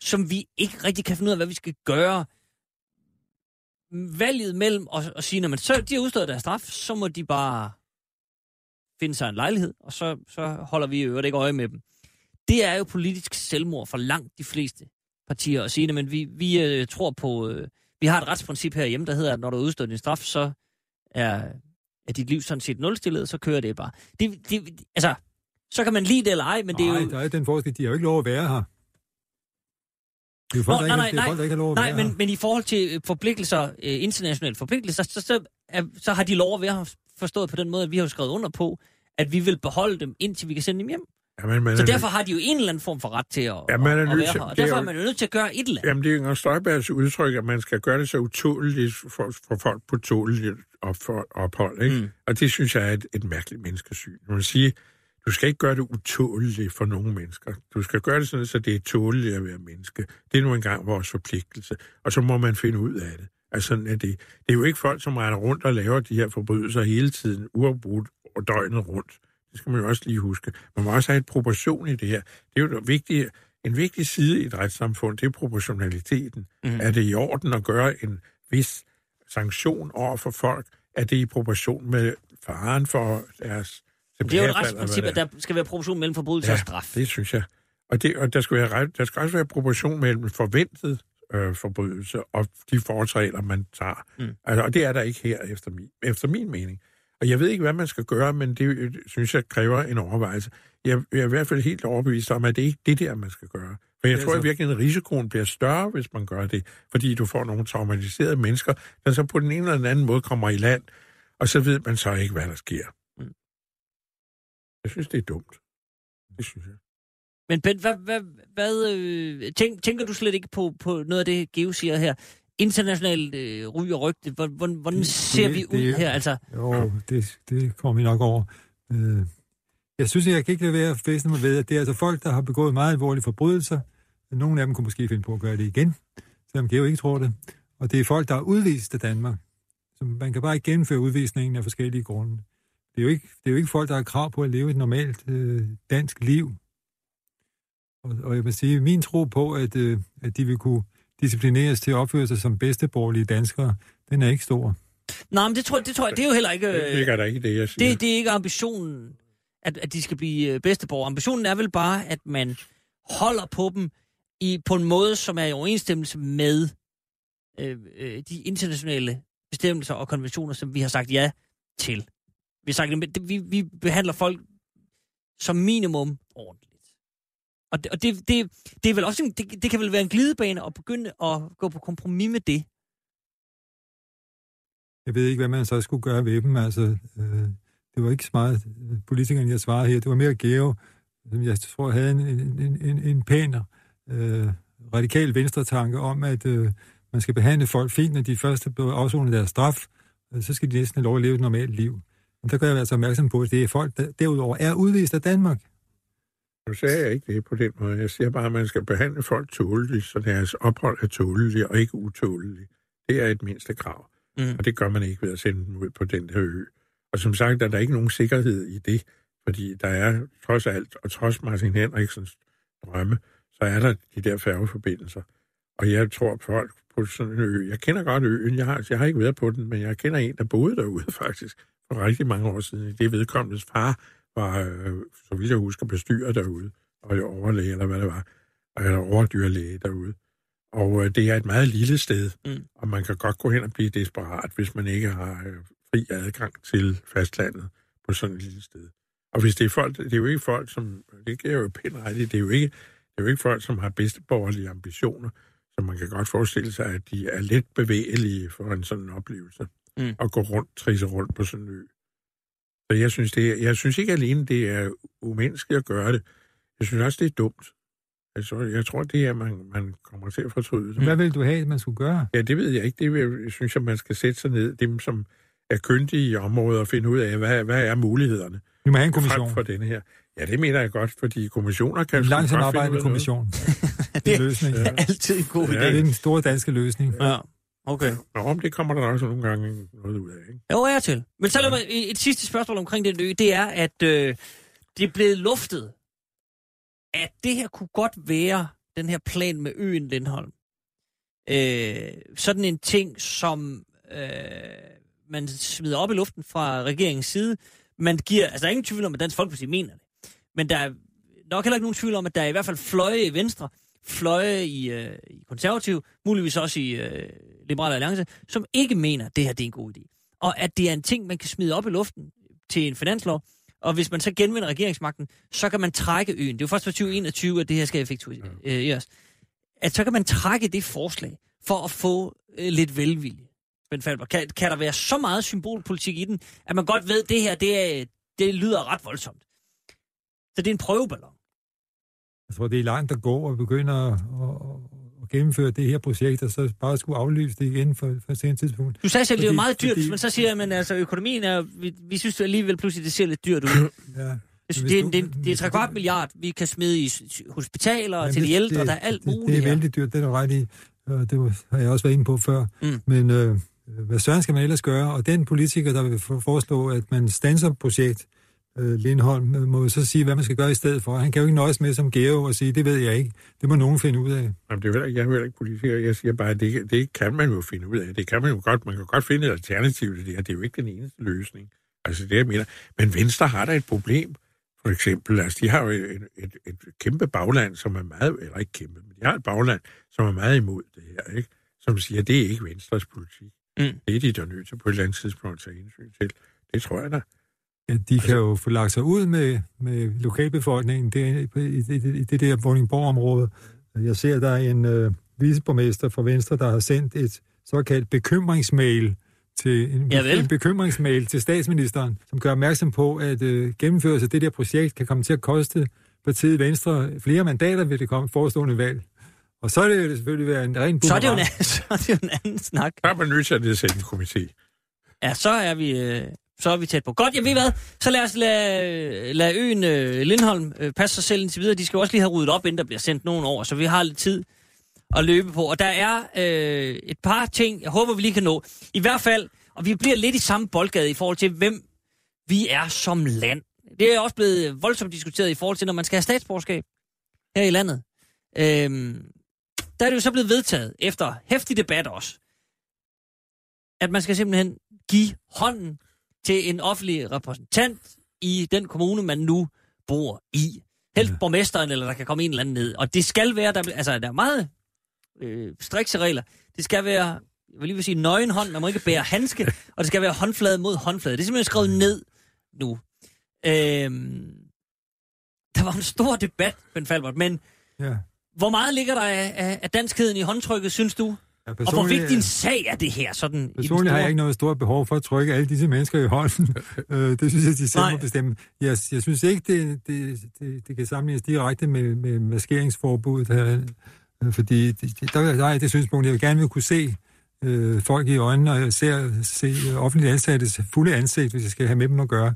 som vi ikke rigtig kan finde ud af, hvad vi skal gøre, valget mellem at, at sige, når man så de har udstået deres straf, så må de bare finde sig en lejlighed, og så, så holder vi i øvrigt ikke øje med dem. Det er jo politisk selvmord for langt de fleste partier at sige, men vi, vi øh, tror på, øh, vi har et retsprincip herhjemme, der hedder, at når du har udstået din straf, så er, er dit liv sådan set nulstillet, så kører det bare. Det, det, altså, så kan man lide det eller ej, men det er Nej, jo... der er den forskel, de har jo ikke lov at være her. Det er folk, Nå, der, nej, ikke, nej, det folk, der ikke har lov at Nej, være men, her. men i forhold til øh, forpligtelser, øh, internationale forpligtelser, så, så, er, så har de lov at være forstået på den måde, at vi har skrevet under på, at vi vil beholde dem, indtil vi kan sende dem hjem. Jamen, man Så er derfor har de jo en eller anden form for ret til at, Ja, man er at, at være her. Og er derfor er man jo nødt til at gøre et eller andet. Jamen, det er Inger Støjbergs udtryk, at man skal gøre det så utåligt for, for folk på tåligt ophold. Ikke? Mm. Og det synes jeg er et, et mærkeligt menneskesyn. Man sige, du skal ikke gøre det utåligt for nogle mennesker. Du skal gøre det sådan, så det er tåligt at være menneske. Det er nu engang vores forpligtelse. Og så må man finde ud af det. Altså, sådan er det. det er jo ikke folk, som render rundt og laver de her forbrydelser hele tiden, uafbrudt og døgnet rundt. Det skal man jo også lige huske. Man må også have et proportion i det her. Det er jo vigtigt, en vigtig side i et retssamfund, det er proportionaliteten. Mm. Er det i orden at gøre en vis sanktion over for folk? Er det i proportion med faren for deres Det er jo et retsprincip, at er? der skal være proportion mellem forbrydelse og straf. det synes jeg. Og, det, og der, skal være, der skal også være proportion mellem forventet øh, forbrydelse og de forholdsregler, man tager. Mm. Altså, og det er der ikke her, efter min, efter min mening. Og jeg ved ikke, hvad man skal gøre, men det øh, synes jeg kræver en overvejelse. Jeg, jeg er i hvert fald helt overbevist om, at det ikke er det der, man skal gøre. For jeg tror i virkeligheden, at risikoen bliver større, hvis man gør det, fordi du får nogle traumatiserede mennesker, der så på den ene eller den anden måde kommer i land, og så ved man så ikke, hvad der sker. Mm. Jeg synes, det er dumt. Det synes jeg. Men Ben, hvad, hvad, hvad øh, tænk, tænker du slet ikke på, på noget af det, Geo siger her? Internationalt øh, ry og rygte, hvordan, hvordan, ser det- vi ud det- her? Altså, Jo, det, det kommer vi nok over. Øh, jeg synes, jeg kan ikke lade være at fæstne mig ved, at det er altså folk, der har begået meget alvorlige forbrydelser. Nogle af dem kunne måske finde på at gøre det igen, selvom Geo ikke tror det. Og det er folk, der er udvist af Danmark. Så man kan bare ikke gennemføre udvisningen af forskellige grunde. Det er jo ikke, det er jo ikke folk, der har krav på at leve et normalt øh, dansk liv. Og, og jeg vil sige, min tro på, at, øh, at de vil kunne disciplineres til at opføre sig som bedsteborgerlige danskere, den er ikke stor. nej, men det tror, det tror jeg, det er jo heller ikke... Det Øh, ligger der ikke det, jeg siger. det, det er ikke ambitionen, at, at de skal blive øh, bedsteborgere. Ambitionen er vel bare, at man holder på dem i, på en måde, som er i overensstemmelse med øh, øh, de internationale bestemmelser og konventioner, som vi har sagt ja til. Vi, har sagt, vi, vi behandler folk som minimum ordentligt. Og det, og det, det, det er vel også det, det kan vel være en glidebane at begynde at gå på kompromis med det. Jeg ved ikke, hvad man så skulle gøre ved dem. Altså, øh, det var ikke så meget øh, politikerne, jeg svarede her. Det var mere Geo, som jeg tror havde en, en, en, en, pæn øh, radikal venstre tanke om, at øh, man skal behandle folk fint, når de først blev afsonet deres straf. Øh, så skal de næsten have lov at leve et normalt liv. Men der gør jeg altså opmærksom på, at det er folk, der derudover er udvist af Danmark. Nu sagde jeg ikke det på den måde. Jeg siger bare, at man skal behandle folk tåleligt, så deres ophold er tåleligt og ikke utåleligt. Det er et mindste krav. Mm. Og det gør man ikke ved at sende dem ud på den her ø. Og som sagt, er der ikke nogen sikkerhed i det, fordi der er trods alt, og trods Martin Henriksens drømme, så er der de der færgeforbindelser. Og jeg tror, at folk på sådan en ø. Jeg kender godt øen. Jeg har, jeg har ikke været på den, men jeg kender en, der boede derude faktisk for rigtig mange år siden. Det vedkommendes far var, øh, så vidt jeg husker, bestyrer derude, og overlæge, eller hvad det var, eller overdyrlæge derude. Og øh, det er et meget lille sted, Mm. og man kan godt gå hen og blive desperat, hvis man ikke har øh, fri adgang til fastlandet på sådan et lille sted. Og hvis det er folk, det er jo ikke folk, som, det giver jo pænt ret i, det er jo ikke, det er jo ikke folk, som har bedsteborgerlige ambitioner, så man kan godt forestille sig, at de er lidt bevægelige for en sådan oplevelse. Mm. Og gå rundt, trisse rundt på sådan en ø. Så jeg synes, det er, jeg synes ikke alene, det er umenneskeligt at gøre det. Jeg synes også, det er dumt. Altså, jeg tror, det er, at man, man kommer til at fortryde det. Hvad vil du have, man skulle gøre? Ja, det ved jeg ikke. Det vil, jeg synes jeg, man skal sætte sig ned, dem som er kyndige i området, og finde ud af, hvad, hvad er mulighederne Vi må have en frem kommission. for denne her. Ja, det mener jeg godt, fordi kommissioner kan... En langsomt af noget. kommission. Det er en løsning. Det er altid en god Ja. idé. Det er den store danske løsning. Ja, okay. Nå, om det kommer der også nogle gange noget ud af, ikke? Jo, er til. Men så lad mig et sidste spørgsmål omkring den ø. Det er, at øh, det er blevet luftet, at det her kunne godt være den her plan med øen Lindholm. Øh, sådan en ting, som øh, man smider op i luften fra regeringens side. Man giver, altså der er ingen tvivl om, at Dansk Folkeparti mener det. Men der er nok heller ikke nogen tvivl om, at der er i hvert fald fløje i Venstre, fløje i, øh, i konservativ, muligvis også i øh, Liberale Alliance, som ikke mener, at det her det er en god idé. Og at det er en ting, man kan smide op i luften til en finanslov, og hvis man så genvinder regeringsmagten, så kan man trække øen. Det er jo først for 2021, at det her skal effektueres. At så kan man trække det forslag for at få øh, lidt velvilje. Ben Falber, kan, kan der være så meget symbolpolitik i den, at man godt ved, at det her, det, er, det lyder ret voldsomt. Så det er en prøveballon. Jeg tror, det er langt at gå og begynde at, at, at gennemføre det her projekt, og så bare skulle aflyse det igen for, for et sent tidspunkt. Du sagde selv, det er jo Fordi- meget dyrt, fordi- men så siger jeg, men altså økonomien er, vi, vi synes alligevel pludselig, det ser lidt dyrt ud. Ja. Det, er, det, er, det er tre kvart milliard, vi kan smide i hospitaler og Men til de det- ældre, det, der er alt det, muligt Det er her. vældig dyrt, det er du ret i. Og det har jeg også været inde på før. Mm. Men øh, hvad søren skal man ellers gøre? Og den politiker, der vil for- foreslå, at man stanser projekt, øh, Lindholm, må jo så sige, hvad man skal gøre i stedet for. Han kan jo ikke nøjes med som Geo og sige, det ved jeg ikke. Det må nogen finde ud af. Jamen, det er jo heller ikke, jeg er heller ikke politiker. Jeg siger bare, at det, det kan man jo finde ud af. Det kan man jo godt. Man kan godt finde et alternativ til det her. Det er jo ikke den eneste løsning. Altså det, jeg mener. Men Venstre har da et problem. For eksempel, altså de har jo et, et, et kæmpe bagland, som er meget, eller ikke kæmpe, men de har et bagland, som er meget imod det her, ikke? Som siger, det er ikke Venstres politik. Mm. Det er de der nødt til på et eller andet tidspunkt at tage hensyn til. Det tror jeg da. Ja, de kan jo få lagt sig ud med, med lokalbefolkningen der, i, i, i, i det der Vordingborg-område. Jeg ser, der er en øh, viceborgmester fra Venstre, der har sendt et såkaldt bekymringsmail til en, Javel. en bekymringsmail til statsministeren, som gør opmærksom på, at øh, gennemførelse af det der projekt kan komme til at koste partiet Venstre flere mandater ved det komme forestående valg. Og så er det jo selvfølgelig være en ren Så er, det jo en, så er det jo en anden snak. Der er man nødt til at nedsætte en komité. Ja, så er vi, øh, så er vi tæt på. Godt, jeg ved hvad. Så lad os lade, lade øen øh, Lindholm øh, passe sig selv indtil videre. De skal jo også lige have ryddet op, inden der bliver sendt nogen over, så vi har lidt tid at løbe på. Og der er øh, et par ting, jeg håber, vi lige kan nå. I hvert fald, og vi bliver lidt i samme boldgade i forhold til, hvem vi er som land. Det er også blevet voldsomt diskuteret i forhold til, når man skal have statsborgerskab her i landet. Øhm, der er det jo så blevet vedtaget, efter hæftig debat også, at man skal simpelthen give hånden til en offentlig repræsentant i den kommune, man nu bor i. Helst borgmesteren, eller der kan komme en eller anden ned. Og det skal være, der, altså der er meget øh, strikse regler. Det skal være, jeg vil lige vil sige nøgen hånd, man må ikke bære handske, og det skal være håndflade mod håndflade. Det er simpelthen skrevet ned nu. Øhm, der var en stor debat, Ben Falbert, men Ja. hvor meget ligger der af, af, af danskheden i håndtrykket, synes du? Ja, Og hvor vigtig en sag er det her? Sådan Personligt har store- jeg ikke noget stort behov for at trykke alle disse mennesker i hånden. øh, det synes jeg, de selv Nej. må bestemme. Jeg, jeg synes ikke, det, det, det, det kan sammenlignes direkte med, med maskeringsforbuddet her. Øh, fordi det, der, der er det synspunkt, jeg vil gerne vil kunne se øh, folk i øjnene, og jeg ser se øh, offentlige ansattes fulde ansigt, hvis jeg skal have med dem at gøre.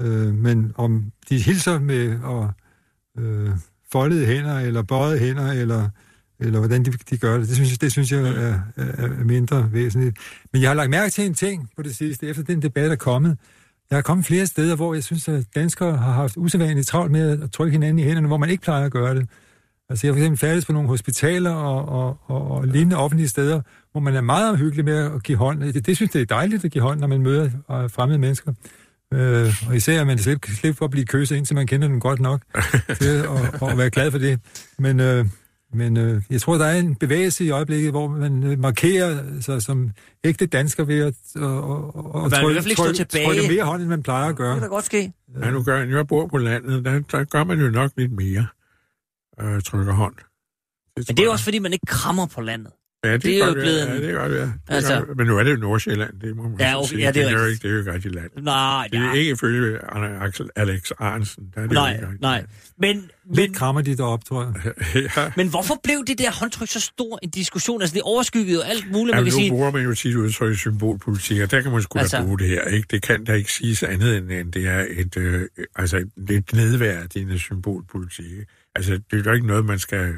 Øh, men om de hilser med og, øh, foldede hænder, eller bøjede hænder, eller eller hvordan de, de gør det. Det synes jeg, det synes jeg er, er, er mindre væsentligt. Men jeg har lagt mærke til en ting på det sidste, efter den debat er kommet. Jeg har kommet flere steder, hvor jeg synes, at danskere har haft usædvanligt travlt med at trykke hinanden i hænderne, hvor man ikke plejer at gøre det. Altså jeg har for eksempel færdes på nogle hospitaler og, og, og, og lignende offentlige steder, hvor man er meget omhyggelig med at give hånd. Det, det synes jeg, det er dejligt at give hånd, når man møder øh, fremmede mennesker. Øh, og især at man slet kan slippe for at blive kysset, indtil man kender dem godt nok til at, at være glad for det. Men, øh, men øh, jeg tror, der er en bevægelse i øjeblikket, hvor man øh, markerer sig som ægte dansker ved at og, og, og i trykke, trykke, tilbage. trykke mere hånd, end man plejer at Det gøre. kan da godt ske. Ja, nu gør jeg, jeg bor på landet, der, der gør man jo nok lidt mere. Øh, trykker hånd. Men tror det er jeg. også, fordi man ikke krammer på landet. Ja, det, det er jo godt, blevet ja, en- det er godt, ja. Det er Altså- godt, men nu er det jo Nordsjælland, det må man Ja, okay, sige. ja, det er det, er jo ikke, det er jo ikke rigtig land. Nej, Det er nej, ikke ifølge Anna Axel Alex Arnsen. Der er det nej, ikke nej. Men, men, Lidt krammer de derop, tror jeg. ja. men hvorfor blev det der håndtryk så stor en diskussion? Altså, det overskyggede jo alt muligt, man Jamen, kan nu sige. bruger man jo tit udtryk i symbolpolitik, og der kan man sgu Altså- da bruge det her. Ikke? Det kan da ikke siges andet end, end det er et, øh, altså et lidt nedværdigende symbolpolitik. Altså, det er jo ikke noget, man skal,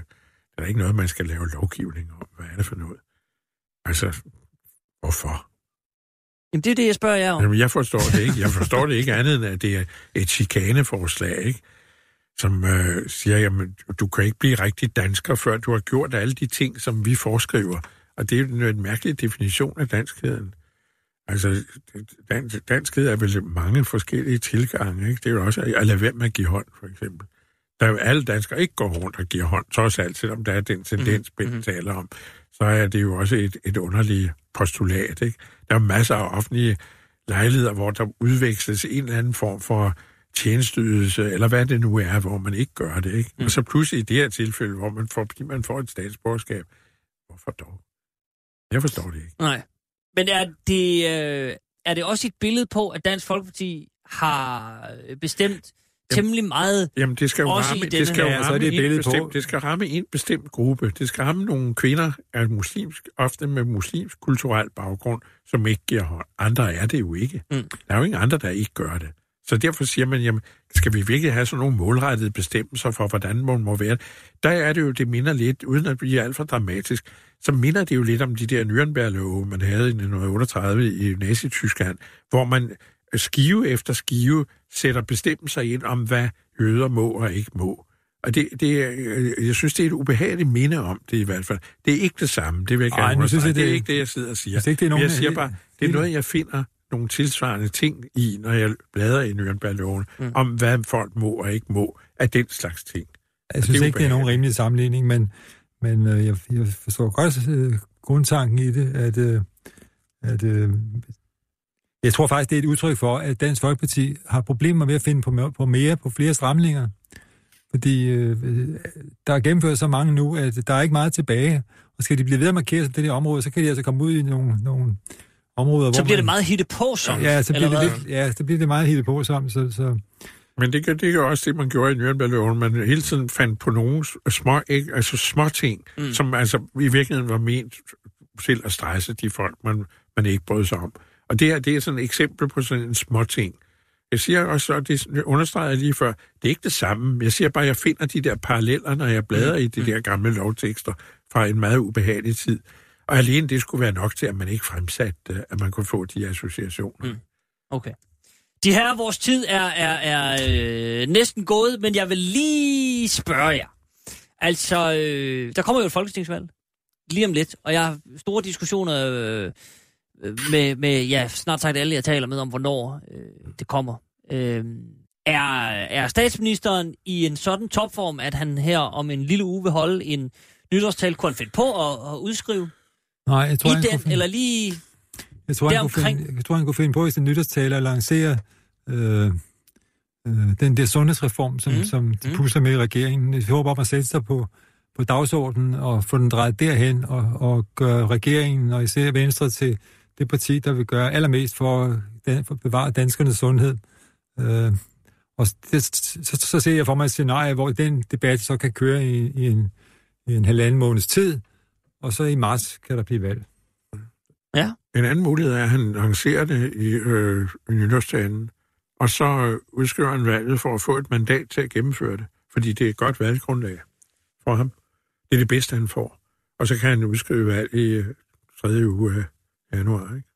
det er ikke noget, man skal lave lovgivning om. Hvad er det for noget? Altså, hvorfor? Jamen, det er det, jeg spørger jer om. Jamen, jeg forstår det ikke. Jeg forstår det ikke andet end, at det er et chikaneforslag, ikke? som øh, siger, jamen, du kan ikke blive rigtig dansker, før du har gjort alle de ting, som vi foreskriver. Og det er jo en mærkelig definition af danskheden. Altså, dansk, danskhed er vel mange forskellige tilgange, ikke? Det er jo også at lade være med at give hånd, for eksempel. Der er jo alle danskere ikke går rundt og giver hånd, trods alt, selvom der er den tendens, Mhm. mm-hmm. taler om, så er det jo også et, et underligt postulat, ikke? Der er masser af offentlige lejligheder, hvor der udveksles en eller anden form for tjenestydelse, eller hvad det nu er, hvor man ikke gør det, ikke? Mm. Og så pludselig i det her tilfælde, hvor man får, fordi man får et statsborgerskab, hvorfor dog? Jeg forstår det ikke. Nej. Men er det, øh, er det også et billede på, at Dansk Folkeparti har bestemt temmelig meget... Jamen, det skal jo Også ramme, det skal jo ramme, det et en bestemt, det skal ramme en bestemt gruppe. Det skal ramme nogle kvinder af muslimsk, ofte med muslimsk kulturel baggrund, som ikke giver hånd. Andre er det jo ikke. Mm. Der er jo ingen andre, der ikke gør det. Så derfor siger man, jamen, skal vi virkelig have sådan nogle målrettede bestemmelser for, hvordan man må være? Der er det jo, det minder lidt, uden at blive alt for dramatisk, så minder det jo lidt om de der Nürnberg-love, man havde i 1938 i Nazi-Tyskland, hvor man skive efter skive sætter bestemmelser ind om, hvad jøder må og ikke må. Og det, det, er- øh, jeg synes, det er et ubehageligt minde om det i hvert fald. Det er ikke det samme, det vil jeg Ej, gerne synes jeg, Det er det- ikke det, jeg sidder og siger. Ikke, det er Men nogen- jeg siger bare, det er noget, jeg finder nogle tilsvarende ting i, når jeg bladrer i Nürnberg-loven, Mm. om hvad folk må og ikke må af den slags ting. Jeg synes det er ikke, det er nogen rimelig sammenligning, men, men øh, jeg, jeg forstår godt øh, grundtanken i det, at, øh, at øh, jeg tror faktisk, det er et udtryk for, at Dansk Folkeparti har problemer med at finde på, på mere, på flere stramninger. Fordi øh, der er gennemført så mange nu, at der er ikke meget tilbage. Og skal de blive ved at markere sig på det her område, så kan de altså komme ud i nogle, nogle områder, Så hvor bliver man, det meget hitte på, som. Ja, så bliver det lidt, ja, så bliver det meget hittet på som, så, så Men det, kan- det er jo også det, man gjorde i Nürnberg-loven. Man hele tiden fandt på nogle små, ikke, altså små ting, mm. som altså i virkeligheden var ment til at stresse de folk, man, man ikke brød sig om. Og det her, det er sådan et eksempel på sådan en små ting. Jeg siger også, og det understreger jeg lige før, det er ikke det samme. Jeg siger bare, at jeg finder de der paralleller, når jeg bladrer i de der gamle lovtekster fra en meget ubehagelig tid. Og alene det skulle være nok til, at man ikke fremsatte, det, at man kunne få de associationer. Mm. Okay. De her, vores tid er, er, er øh, næsten gået, men jeg vil lige spørge jer. Altså, øh, der kommer jo et folketingsvalg lige om lidt, og jeg har store diskussioner øh, øh, med, med ja, snart sagt alle, jeg taler med om, hvornår øh, det kommer. Øh, er, er statsministeren i en sådan topform, at han her om en lille uge vil holde en nytårstal, kunne han finde på at, at udskrive nej, jeg tror, i han den, finde- eller lige... Jeg tror, han kunne finde, jeg tror, han kunne finde på i sin nytårstale at lancere øh, øh, den der sundhedsreform, som, Mm, som de mm. pusler med i regeringen. Jeg håber om at sætte sig på, på dagsordenen og få den drejet derhen og, og gøre regeringen og især Venstre til det parti, der vil gøre allermest for, den, for at bevare danskernes sundhed. Øh, og det, så, så ser jeg for mig et scenarie, hvor den debat så kan køre i, i, en, i en halvanden måneds tid, og så i marts kan der blive valg. En anden mulighed er, at han lancerer det i, øh, i nytårstalen, og så øh, udskriver han valget for at få et mandat til at gennemføre det, fordi det er et godt valggrundlag for ham. Det er det bedste, han får. Og så kan han udskrive valg i øh, tredje uge af januar. Ikke?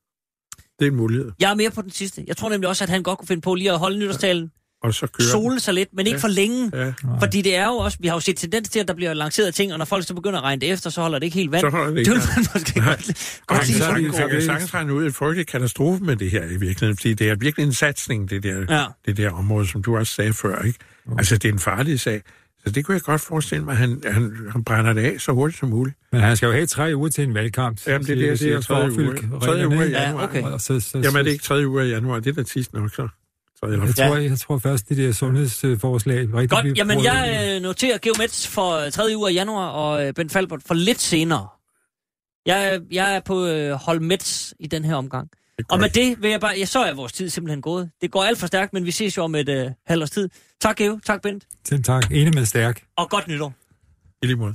Det er en mulighed. Jeg er mere på den sidste. Jeg tror nemlig også, at han godt kunne finde på lige at holde nytårstalen og så kører sole sig lidt, men ikke Ja. for længe. Ja, Fordi det er jo også, vi har jo set tendens til, at der bliver lanceret ting, og når folk så begynder at regne det efter, så holder det ikke helt vand. så holder det ikke. det vil man måske Nej. godt, godt sige. så kan det- sagtens- regne ud en frygtelig katastrofe med det her i virkeligheden, fordi det er virkelig en satsning, det der, Ja. det der område, som du også sagde før. Ikke? Altså, det er en farlig sag. Så det kunne jeg godt forestille mig, at han, han, han brænder det af så hurtigt som muligt. Men han skal jo have tre uger til en valgkamp. Jamen, det er det, jeg siger. Tredje uge. Tredje uge i ikke? Ja, januar. okay. Og så, så, Jamen, er det ikke tredje uge i januar? Det er da tis nok, så. Eller Jeg Ja. tror, jeg tror først, de der sundhedsforslag rigtig Godt, jamen jeg øh, noterer Geomets for 3. uge af januar, og øh, Ben Falbert for lidt senere. Jeg, jeg er på øh, hold Mets i den her omgang. Og med det vil jeg bare... Ja, så er vores tid simpelthen gået. Det går alt for stærkt, men vi ses jo om et øh, halvt års tid. Tak, Geo. Tak, Bent. Selv tak. Enig med stærk. Og godt nytår. I lige måde.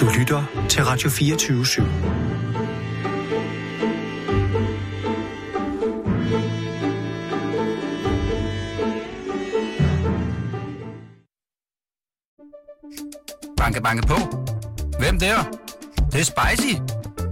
Du lytter til Radio 24 /7. Banke, banke på. Hvem der? Det, det er spicy.